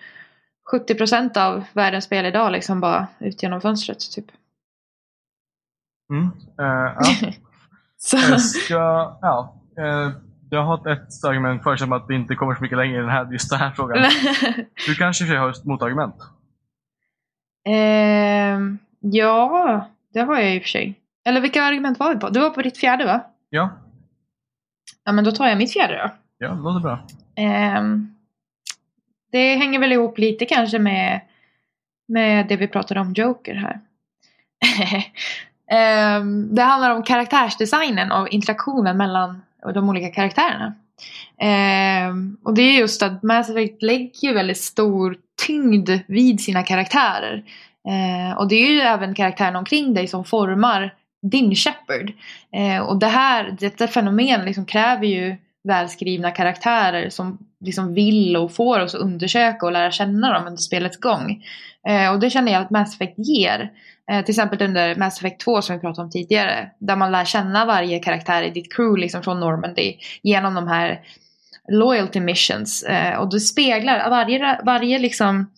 70% av världens spel idag liksom bara ut genom fönstret typ. Mm, uh, ja. så. Jag ska, ja. Uh, jag har ett argument för som att vi inte kommer så mycket längre i den här, just den här frågan. du kanske i har ett motargument? Ja, det har jag i och för sig. Eller vilka argument var vi på? Du var på ditt fjärde va? Ja. Ja men då tar jag mitt fjärde då. Ja, det låter bra. Um, det hänger väl ihop lite kanske med, med det vi pratade om Joker här. um, det handlar om karaktärsdesignen och interaktionen mellan de olika karaktärerna. Um, och det är just att Mass Effect lägger väldigt stor tyngd vid sina karaktärer. Eh, och det är ju även karaktärerna omkring dig som formar din Shepard. Eh, och det här, detta fenomen liksom kräver ju välskrivna karaktärer som liksom vill och får oss att undersöka och lära känna dem under spelets gång. Eh, och det känner jag att Mass Effect ger. Eh, till exempel under Mass Effect 2 som vi pratade om tidigare. Där man lär känna varje karaktär i ditt crew liksom från Normandy genom de här loyalty missions. Eh, och det speglar varje, varje liksom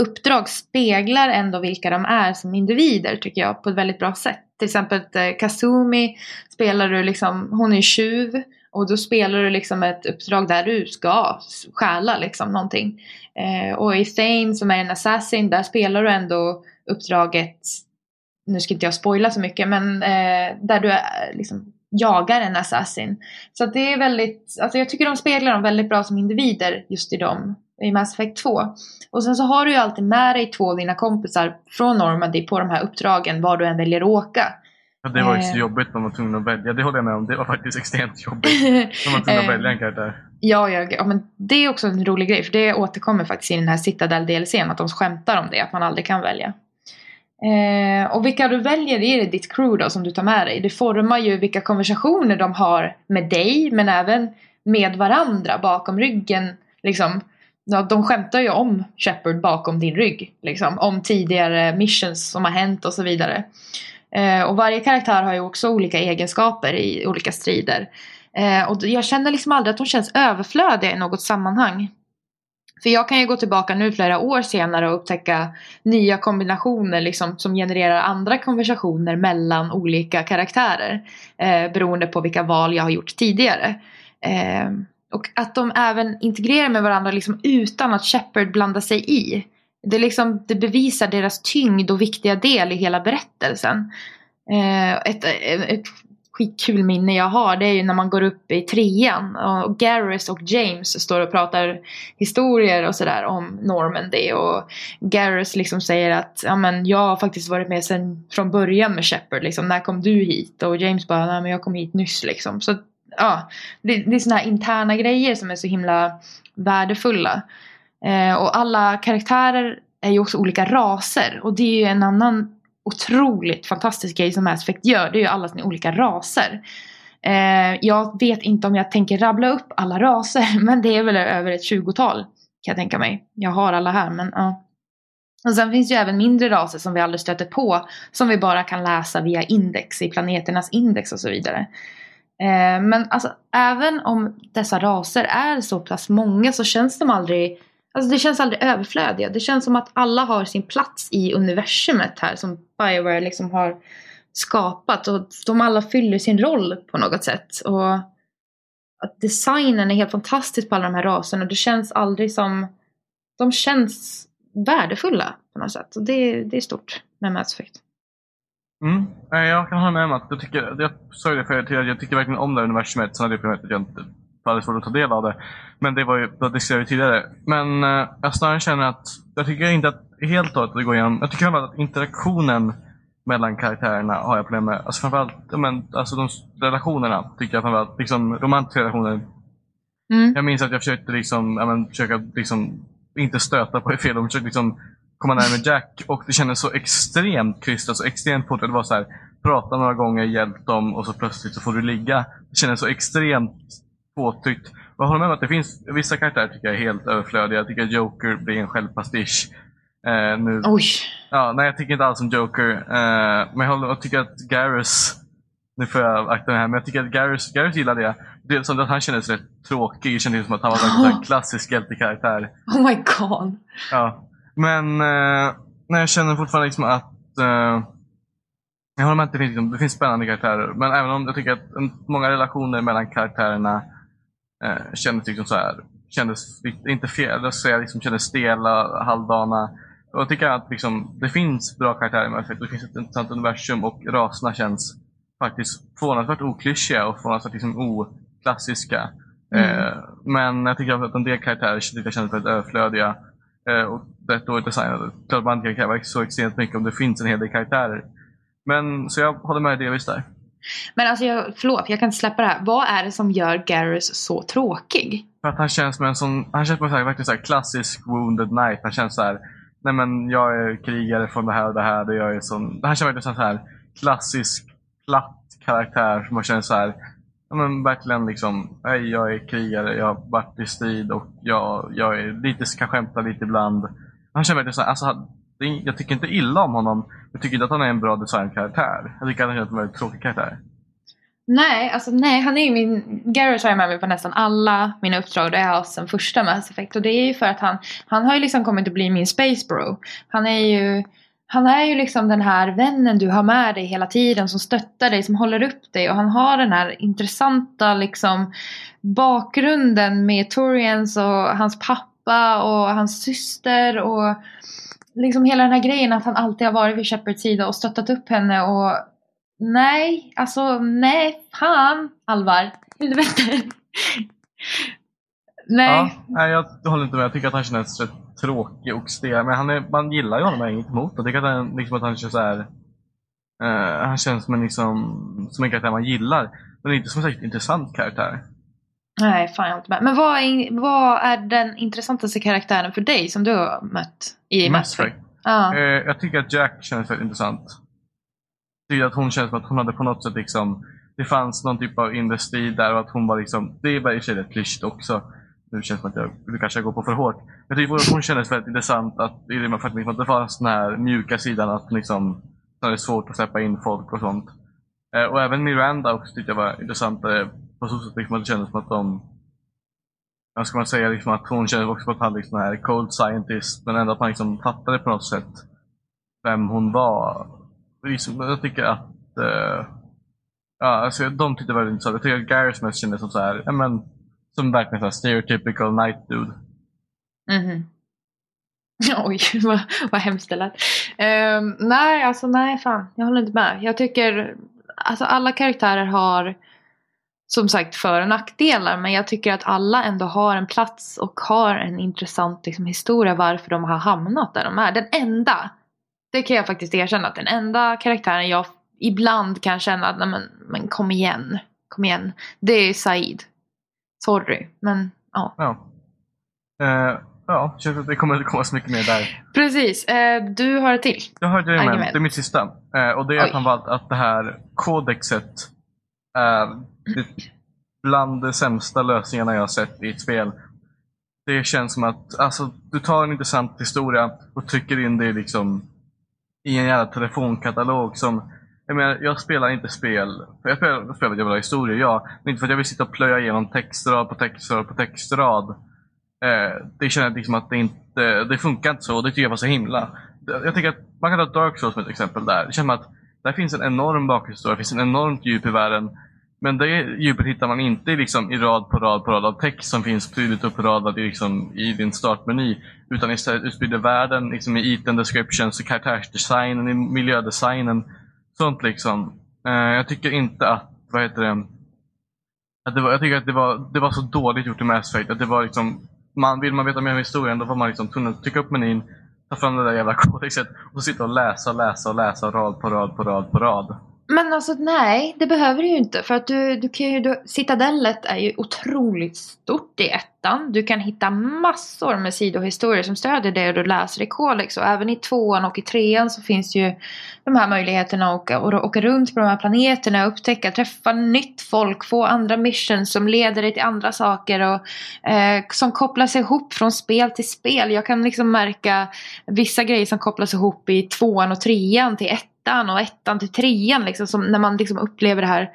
uppdrag speglar ändå vilka de är som individer tycker jag på ett väldigt bra sätt. Till exempel eh, Kazumi spelar du liksom, hon är tjuv och då spelar du liksom ett uppdrag där du ska stjäla liksom någonting. Eh, och i Thane som är en assassin där spelar du ändå uppdraget, nu ska inte jag spoila så mycket men eh, där du är, eh, liksom jagar en assassin. Så det är väldigt, alltså jag tycker de speglar dem väldigt bra som individer just i dem i Mass Effect 2. Och sen så har du ju alltid med dig två av dina kompisar från Normandy på de här uppdragen var du än väljer att åka. Ja, det var ju så eh. jobbigt man var tvungen att välja. Det håller jag med om. Det var faktiskt extremt jobbigt. Man var tvungen att välja en karaktär. Ja, ja, ja, men det är också en rolig grej. För det återkommer faktiskt i den här Citadel DLCn. Att de skämtar om det. Att man aldrig kan välja. Eh, och vilka du väljer är det ditt crew då som du tar med dig. Det formar ju vilka konversationer de har med dig. Men även med varandra bakom ryggen. Liksom ja, de skämtar ju om Shepard bakom din rygg. Liksom, om tidigare missions som har hänt och så vidare. Eh, och varje karaktär har ju också olika egenskaper i olika strider. Eh, och jag känner liksom aldrig att de känns överflödiga i något sammanhang. För jag kan ju gå tillbaka nu flera år senare och upptäcka nya kombinationer liksom, som genererar andra konversationer mellan olika karaktärer. Eh, beroende på vilka val jag har gjort tidigare. Eh, och att de även integrerar med varandra liksom utan att Shepard blandar sig i. Det, liksom, det bevisar deras tyngd och viktiga del i hela berättelsen. Eh, ett, ett skitkul minne jag har det är ju när man går upp i trean och Garrus och James står och pratar historier och sådär om Normandy och Garrus liksom säger att ja men jag har faktiskt varit med sen från början med Shepard liksom när kom du hit? Och James bara nej men jag kom hit nyss liksom. Så ja det, det är sådana här interna grejer som är så himla värdefulla. Eh, och alla karaktärer är ju också olika raser och det är ju en annan otroligt fantastisk grej som Mass Effect gör. Det är ju alla sina olika raser. Eh, jag vet inte om jag tänker rabbla upp alla raser men det är väl över ett tjugotal kan jag tänka mig. Jag har alla här men ja. Och sen finns ju även mindre raser som vi aldrig stöter på som vi bara kan läsa via index i planeternas index och så vidare. Eh, men alltså även om dessa raser är så pass många så känns de aldrig Alltså det känns aldrig överflödiga. Det känns som att alla har sin plats i universumet här som Bioware liksom har skapat. Och de alla fyller sin roll på något sätt. Och att designen är helt fantastisk på alla de här raserna. Det känns aldrig som... De känns värdefulla på något sätt. Och det, det är stort med Mass Effect. Mm. Jag kan hålla med om att jag tycker, jag sa ju det förut, jag tycker verkligen om det här universumet. Sen hade jag problemet att jag inte hade svårt att ta del av det. Men det var ju, det diskuterade vi tidigare. Men eh, jag snarare känner att, jag tycker inte att helt att det går igenom. Jag tycker att interaktionen mellan karaktärerna har jag problem med. Alltså framförallt, men, alltså de relationerna tycker jag framförallt, liksom romantiska relationer. Mm. Jag minns att jag försökte liksom, men, försöka liksom, inte stöta på det fel, och försökte liksom komma närmare Jack och det kändes så extremt krystat, så extremt påtagligt. Det var så här, prata några gånger, hjälp dem och så plötsligt så får du ligga. Det kändes så extremt påtryckt. Jag håller med om att det finns vissa karaktärer tycker jag är helt överflödiga. Jag tycker att Joker blir en självpastisch. Eh, nu. Oj! Ja, nej, jag tycker inte alls om Joker. Eh, men jag, håller, jag tycker att Garrus, nu får jag akta mig här, men jag tycker att Garrus, Garrus gillar det. Det är som att han kändes rätt tråkig. Det kändes som att han var en klassisk hjältekaraktär. Oh my god! Ja. Men eh, nej, jag känner fortfarande liksom att eh, jag håller med att det finns, det finns spännande karaktärer. Men även om jag tycker att många relationer mellan karaktärerna eh, kändes liksom så här, kändes inte fel, jag säga, liksom kändes stela, halvdana. Och jag tycker att liksom, det finns bra karaktärer med effekt. Det finns ett intressant universum och raserna känns faktiskt förvånansvärt oklyschiga och förvånansvärt liksom oklassiska. Mm. Eh, men jag tycker att en del karaktärer känns väldigt överflödiga. Eh, och rätt dåligt designade. Klart man inte kan kräva så extremt mycket om det finns en hel del karaktärer. Men så jag håller med delvis där. Men alltså, jag, förlåt, jag kan inte släppa det här. Vad är det som gör Garrus så tråkig? För att han känns som en sån, han känns som en verkligen så här klassisk wounded knight. Han känns så här, nej men jag är krigare från det här och det här. Det jag är sån, han känns verkligen så här klassisk platt karaktär som man känner så här, ja men verkligen liksom, hej jag är krigare, jag har varit i strid och jag, jag är lite, kan skämta lite ibland. Han känner verkligen så här, alltså, jag tycker inte illa om honom. Jag tycker inte att han är en bra designkaraktär. Jag tycker att han är en väldigt tråkig karaktär. Nej, alltså nej, han är ju min... Garrett har jag med mig på nästan alla mina uppdrag det jag har sen första Mass Effect. Och det är ju för att han, han har ju liksom kommit att bli min space bro. Han är ju... Han är ju liksom den här vännen du har med dig hela tiden som stöttar dig, som håller upp dig och han har den här intressanta liksom bakgrunden med Torians och hans pappa och hans syster och liksom hela den här grejen att han alltid har varit vid Shepards sida och stöttat upp henne och nej, alltså nej, fan Alvar, helvete. nej. Ja, jag håller inte med, jag tycker att han känns rätt tråkig och stel, men han är, man gillar ju honom, jag inget emot Jag tycker att han, liksom att han känns så här, uh, han känns som en, liksom, som en karaktär man gillar, men inte som en särskilt intressant karaktär. Nej, fan jag inte med. Men vad är, vad är den intressantaste karaktären för dig som du har mött i Mass Effect? Eh, jag tycker att Jack känns väldigt intressant. Jag tycker att hon känns som att hon hade på något sätt liksom det fanns någon typ av industri där och att hon var liksom, det är i sig rätt klyschigt också. Nu känns det som att jag, nu kanske jag går på för hårt. Jag tycker att hon kändes väldigt intressant att, i det med att liksom, det fanns den här mjuka sidan att liksom, det är svårt att släppa in folk och sånt. Eh, och även Miranda också tyckte jag var intressantare på så sätt liksom att det kändes som att de vad ska man säga, liksom att hon kändes också som att han liksom är cold scientist men ändå att man liksom fattade på något sätt vem hon var. Liksom, jag tycker att uh, ja, alltså, de tyckte väldigt intressant. Jag tycker att Gareth mest kändes som så här, ja, men, som verkligen så här stereotypical night dude. Mm Oj, vad, vad hemskt det lät. Um, nej, alltså nej fan. Jag håller inte med. Jag tycker alltså alla karaktärer har som sagt för och nackdelar men jag tycker att alla ändå har en plats och har en intressant liksom, historia varför de har hamnat där de är. Den enda, det kan jag faktiskt erkänna, att den enda karaktären jag ibland kan känna att men, men kom igen, kom igen, det är Said. Sorry, men ja. Ja. Eh, ja, känns att det kommer att komma så mycket mer där. Precis, eh, du har ett till. Jag har ett argument, det är mitt sista. Eh, och det är Oj. att han valt att det här kodexet bland de sämsta lösningarna jag har sett i ett spel. Det känns som att alltså, du tar en intressant historia och trycker in det liksom i en jävla telefonkatalog som jag menar, jag spelar inte spel, för jag spelar, spelar för att jag vill ha historier, ja. Men inte för att jag vill sitta och plöja igenom textrad på textrad på textrad. Eh, det känner jag liksom att det inte, det funkar inte så det tycker jag var så himla. Jag tänker att man kan ta Dark Souls som ett exempel där. Det känns som att där finns en enorm bakhistoria, det finns en enormt djup i världen. Men det djupet hittar man inte i liksom i rad på rad på rad av text som finns tydligt uppradad i, liksom, i din startmeny. Utan istället utspridd i världen, liksom i item descriptions, i karaktärsdesignen, i miljödesignen. Sånt liksom. Eh, jag tycker inte att, vad heter det, att det var, jag tycker att det var, det var så dåligt gjort i Mass Effect. Att det var liksom, man, vill man veta mer om historien då var man liksom tvungen att trycka upp menyn, ta fram det där jävla kodexet och sitta och läsa och läsa och läsa rad på rad på rad på rad. Men alltså nej, det behöver du ju inte. För att du, du kan ju, du, Citadellet är ju otroligt stort i ettan. Du kan hitta massor med sidohistorier som stödjer det du läser i Codex. Och även i tvåan och i trean så finns ju de här möjligheterna att åka, åka runt på de här planeterna, upptäcka, träffa nytt folk, få andra missions som leder dig till andra saker och eh, som kopplas ihop från spel till spel. Jag kan liksom märka vissa grejer som kopplas ihop i tvåan och trean till ettan och ettan till trean liksom, som när man liksom upplever det här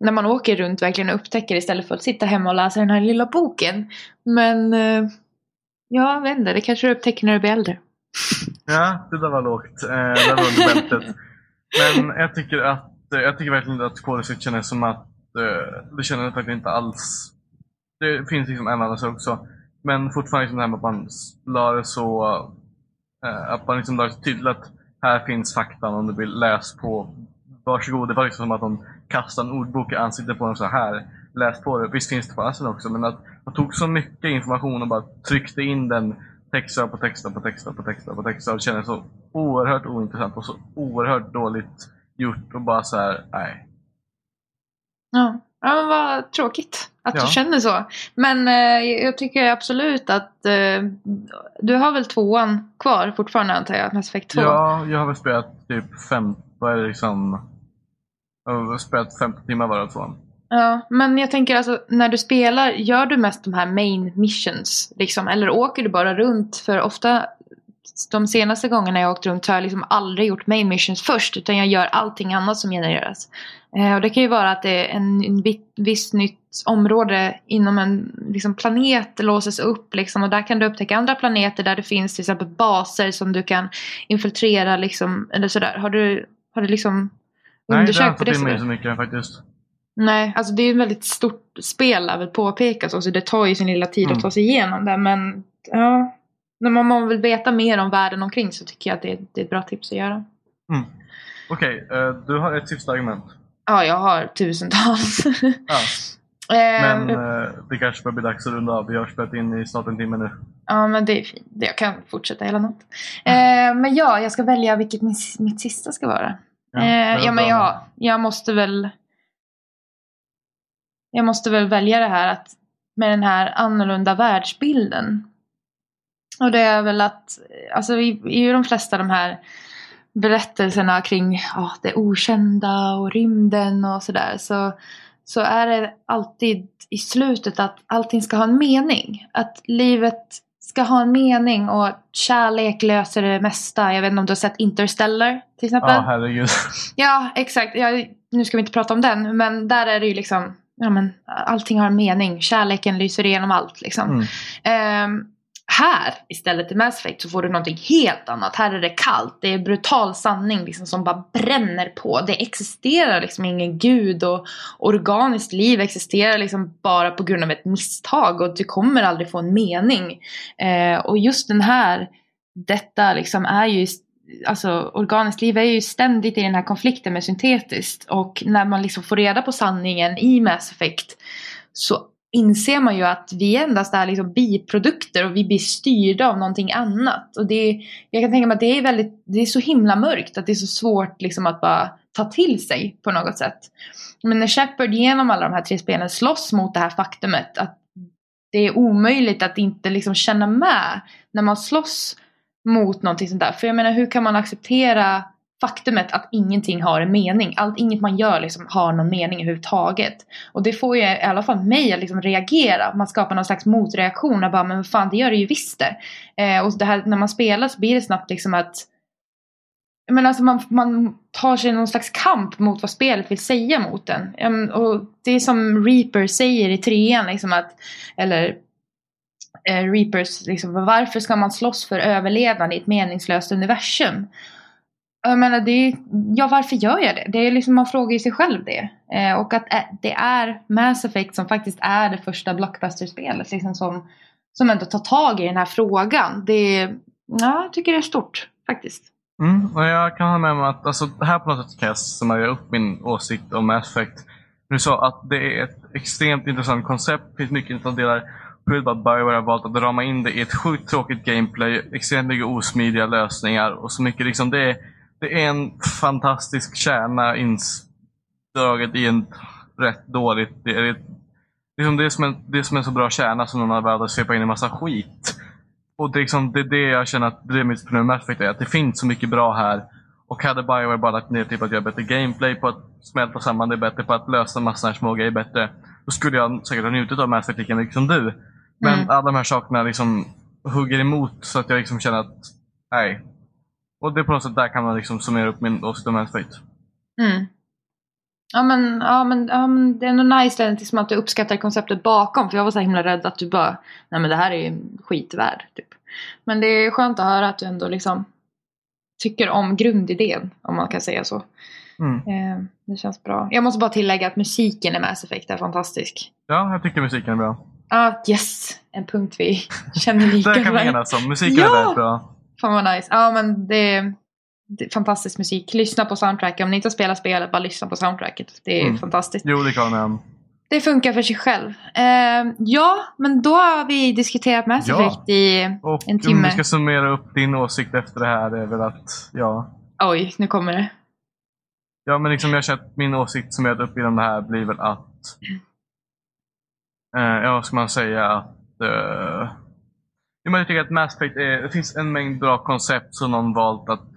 när man åker runt verkligen och upptäcker istället för att sitta hemma och läsa den här lilla boken. Men eh, ja, jag vet inte, det kanske du upptäcker när du blir äldre. Ja, det där var lågt. Eh, det där var under bältet. Men jag tycker att eh, jag tycker verkligen att kodexet kändes som att eh, det kändes verkligen inte alls. Det finns liksom en annan sak också. Men fortfarande liksom det här med att man la det så eh, att man liksom la det så tydligt att här finns faktan om du vill läs på. Varsågod. Det var liksom som att de kastade en ordbok i ansiktet på en så här. Läs på det. Visst finns det på Assen också men att de tog så mycket information och bara tryckte in den texter på texter på texter på texter på texter. Det kändes så oerhört ointressant och så oerhört dåligt gjort och bara så här, nej. Ja, ja men vad tråkigt att Ja. du känner så. Men eh, jag tycker absolut att eh, du har väl tvåan kvar fortfarande antar jag, Mass Effect 2? Ja, jag har väl spelat typ fem, vad är det liksom? Jag har spelat 15 timmar det tvåan. Ja, men jag tänker alltså när du spelar, gör du mest de här main missions? Liksom, eller åker du bara runt? För ofta, de senaste gångerna jag åkt runt har jag liksom aldrig gjort main missions först. Utan jag gör allting annat som genereras. Eh, och det kan ju vara att det är en, en vi- viss nytt område inom en liksom, planet låses upp. Liksom, och där kan du upptäcka andra planeter där det finns till exempel baser som du kan infiltrera. Liksom, eller sådär. Har du, har du liksom Nej, det har jag undersökt inte på det fått in mig sättet? så mycket faktiskt. Nej, alltså det är ju ett väldigt stort spel jag vill påpeka så, så det tar ju sin lilla tid Mm. att ta sig igenom det men ja, när man, man vill veta mer om världen omkring så tycker jag att det är, det är ett bra tips att göra. Mm. Okej, eh, du har ett sista argument. Ja, jag har tusentals. Ja, Eh, men eh, det kanske börjar bli dags att runda av. Vi har spelat in i snart en timme nu. Ja, men det är fint. Jag kan fortsätta hela natt. Eh, men ja, jag ska välja vilket min, mitt sista ska vara. Ja, ja, men jag, jag måste väl... Jag måste väl välja det här att med den här annorlunda världsbilden. Och det är väl att, alltså i, i de flesta de här berättelserna kring ja, det okända och rymden och sådär så, så är det alltid i slutet att allting ska ha en mening. Att livet ska ha en mening och kärlek löser det mesta. Jag vet inte om du har sett Interstellar till exempel? Ja, herregud. Ja, exakt. Ja, nu ska vi inte prata om den, men där är det ju liksom ja, men, allting har en mening. Kärleken lyser igenom allt liksom. Mm. Ehm, här istället i Mass Effect så får du någonting helt annat. Här är det kallt, det är brutal sanning liksom, som bara bränner på. Det existerar liksom ingen gud och organiskt liv existerar liksom bara på grund av ett misstag och du kommer aldrig få en mening. Eh, och just den här, detta liksom är ju alltså organiskt liv är ju ständigt i den här konflikten med syntetiskt. Och när man liksom får reda på sanningen i Mass Effect så inser man ju att vi endast är liksom biprodukter och vi blir styrda av någonting annat. Och det, jag kan tänka mig att det är, väldigt, det är så himla mörkt att det är så svårt liksom att bara ta till sig på något sätt. Men när Shepard genom alla de här tre spelen slåss mot det här faktumet att det är omöjligt att inte liksom känna med när man slåss mot någonting sånt där. För jag menar hur kan man acceptera faktumet att ingenting har en mening. Allt, inget man gör liksom har någon mening överhuvudtaget. Och det får ju i alla fall mig att liksom reagera. Man skapar någon slags motreaktion och bara men fan det gör det ju visst det. Eh, och det här, när man spelar så blir det snabbt liksom att men alltså man, man tar sig någon slags kamp mot vad spelet vill säga mot en. Um, och det är som Reaper säger i trean liksom att, eller eh, Reapers, liksom, varför ska man slåss för överlevnad i ett meningslöst universum? Jag menar, det är, ja varför gör jag det? det är liksom, man frågar ju sig själv det. Eh, och att eh, det är Mass Effect som faktiskt är det första blockbusterspelet liksom, som, som ändå tar tag i den här frågan. Det, ja, jag tycker det är stort faktiskt. Mm, och jag kan hålla med om att alltså, här på något sätt kan jag summera upp min åsikt om Mass Effect. Du sa att det är ett extremt intressant koncept. Det finns mycket intressanta delar. Skyll att Bioware har valt att rama in det i ett sjukt tråkigt gameplay, extremt mycket osmidiga lösningar och så mycket liksom det är, det är en fantastisk kärna indraget i en rätt dåligt... Det är, liksom det, är som en, det är som en så bra kärna som någon har valt att svepa in en massa skit. Och det är, liksom, det är det jag känner att det är mitt problem med är, att det finns så mycket bra här. Och hade Bioware bara lagt ner till att göra bättre gameplay, på att smälta samman det bättre, på att lösa massor av små grejer bättre. Då skulle jag säkert ha njutit av Mass Effect lika mycket som du. Men mm. alla de här sakerna liksom hugger emot så att jag liksom känner att, nej. Och det är på något sätt där kan man liksom summera upp min åsikt om Effect. Mm. Ja men, ja, men, ja, men det är nog nice liksom att du uppskattar konceptet bakom. För jag var så himla rädd att du bara, nej men det här är ju skitvärd. Typ. Men det är skönt att höra att du ändå liksom tycker om grundidén, om man kan säga så. Mm. Eh, det känns bra. Jag måste bara tillägga att musiken i Mass Effect är fantastisk. Ja, jag tycker musiken är bra. Ja, ah, yes! En punkt vi känner lika. Det kan vi enas om. Musiken ja! är väldigt bra. Fan vad nice. Ja, men det fantastisk musik. Lyssna på soundtracket. Om ni inte spelar spelet, bara lyssna på soundtracket. Det är mm. fantastiskt. Jo, det kan med Det funkar för sig själv. Uh, ja, men då har vi diskuterat Mass Effect ja. i och en timme. Om vi ska summera upp din åsikt efter det här är väl att, ja. Oj, nu kommer det. Ja, men liksom jag känner att min åsikt som jag upp inom det här blir väl att, uh, ja ska man säga, att uh, jag tycker att Mass Effect är, det finns en mängd bra koncept som någon valt att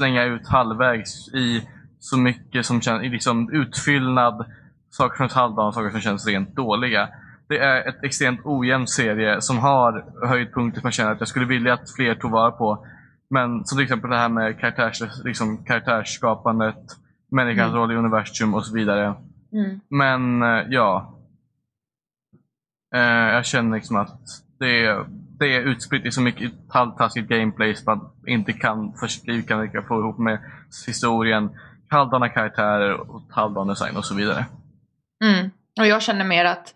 slänga ut halvvägs i så mycket som känns, liksom utfyllnad, saker som känns halvdana, saker som känns rent dåliga. Det är ett extremt ojämn serie som har höjdpunkter som jag känner att jag skulle vilja att fler tog vara på. Men som till exempel det här med karaktärs, liksom, karaktärsskapandet, människans mm. roll i universum och så vidare. Mm. Men eh, ja. Eh, jag känner liksom att det är det är utspritt i så mycket halvtaskigt gameplay som man inte kan kan få ihop med historien, halvdana karaktärer och halvdan design och så vidare. Mm. Och jag känner mer att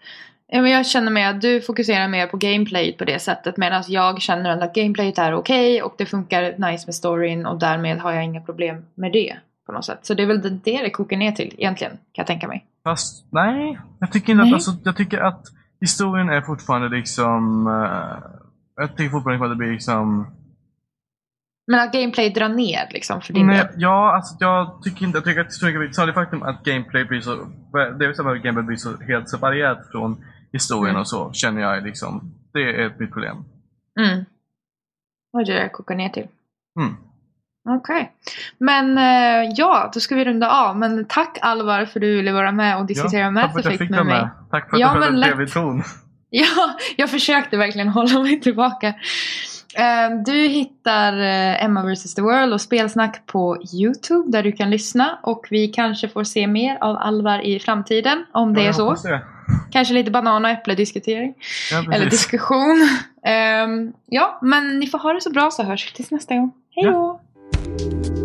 jag känner mer att du fokuserar mer på gameplay på det sättet medan jag känner att gameplayet är okej okay och det funkar nice med storyn och därmed har jag inga problem med det på något sätt. Så det är väl det det kokar ner till egentligen, kan jag tänka mig. Fast nej, jag tycker inte att, alltså, jag tycker att historien är fortfarande liksom uh, jag tycker fortfarande att det blir liksom... Men att gameplay drar ner liksom för din Nej, del? Ja, alltså jag tycker inte, jag tycker att mycket, så det faktum att gameplay blir så, det är så att gameplay blir så helt separerat från historien mm. och så, känner jag liksom, det är ett mitt problem. Mm. Vad det där kokar ner till. Mm. Okej. Okay. Men uh, ja, då ska vi runda av. Men tack Alvar för att du ville vara med och diskutera ja, Mass Effect med mig. Tack för att ja, du höll en trevlig ton. Ja, jag försökte verkligen hålla mig tillbaka. Eh, du hittar eh, Emma vs the World och spelsnack på Youtube där du kan lyssna och vi kanske får se mer av Alvar i framtiden om det ja, är så. Det. Kanske lite banan och äpple-diskutering. Ja, Eller diskussion. Um, ja, men ni får ha det så bra så hörs vi tills nästa gång. Hej då! Ja.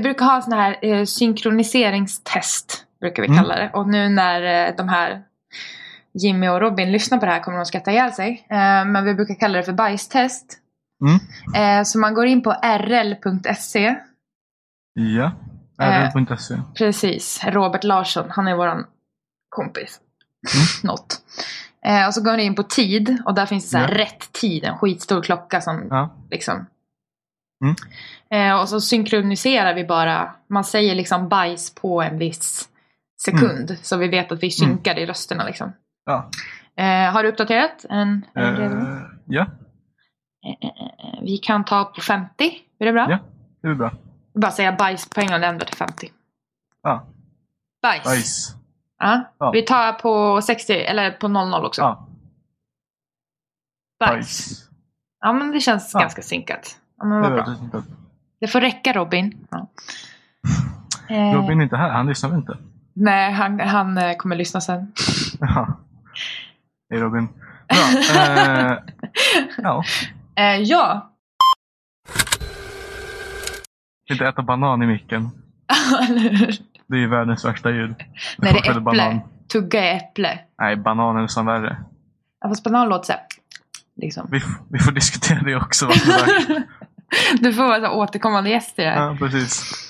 Brukar ha såna här eh, synkroniseringstest. Brukar vi Mm. kalla det. Och nu när eh, de här Jimmy och Robin lyssnar på det här kommer de skratta ihjäl sig. Eh, men vi brukar kalla det för bajstest. Mm. Eh, så man går in på rl.se. Ja. Eh. RL.se. Precis. Robert Larsson, han är våran kompis. Mm. Något. Eh, och så går ni in på tid och där finns det så här Ja. rätt tid. En skitstor klocka som Ja. liksom. Mm. Eh, och så synkroniserar vi bara. Man säger liksom bajs på en viss sekund. Så vi vet att vi synkar i rösterna liksom. Ja. Eh, har du uppdaterat? En, en? Eh, ja, Eh, eh, eh, vi kan ta på 50. Är det bra? Ja. det är bra. Bara säga bajs på en gång och ändra till 50. Ja. Bajs. Bajs. Ja. Ja. Vi tar på 60 eller på 00 också. Ja. Bajs. Bajs. Ja men det känns Ja. ganska synkat. Ja, men Det vad bra. Det får räcka Robin. Ja. Eh, Robin är inte här, han lyssnar väl inte? Nej, han, han eh, kommer lyssna sen. Ja. Hej Robin. Bra. Eh, ja. Eh, ja. Inte äta banan i micken. Det är ju världens värsta ljud. Nej, det är äpple. banan. Tugga i äpple. Nej, banan är nästan värre. Ja, fast banan låter såhär. Liksom. Vi, vi får diskutera det också. Du får vara återkommande gäst i det här. Ja, precis.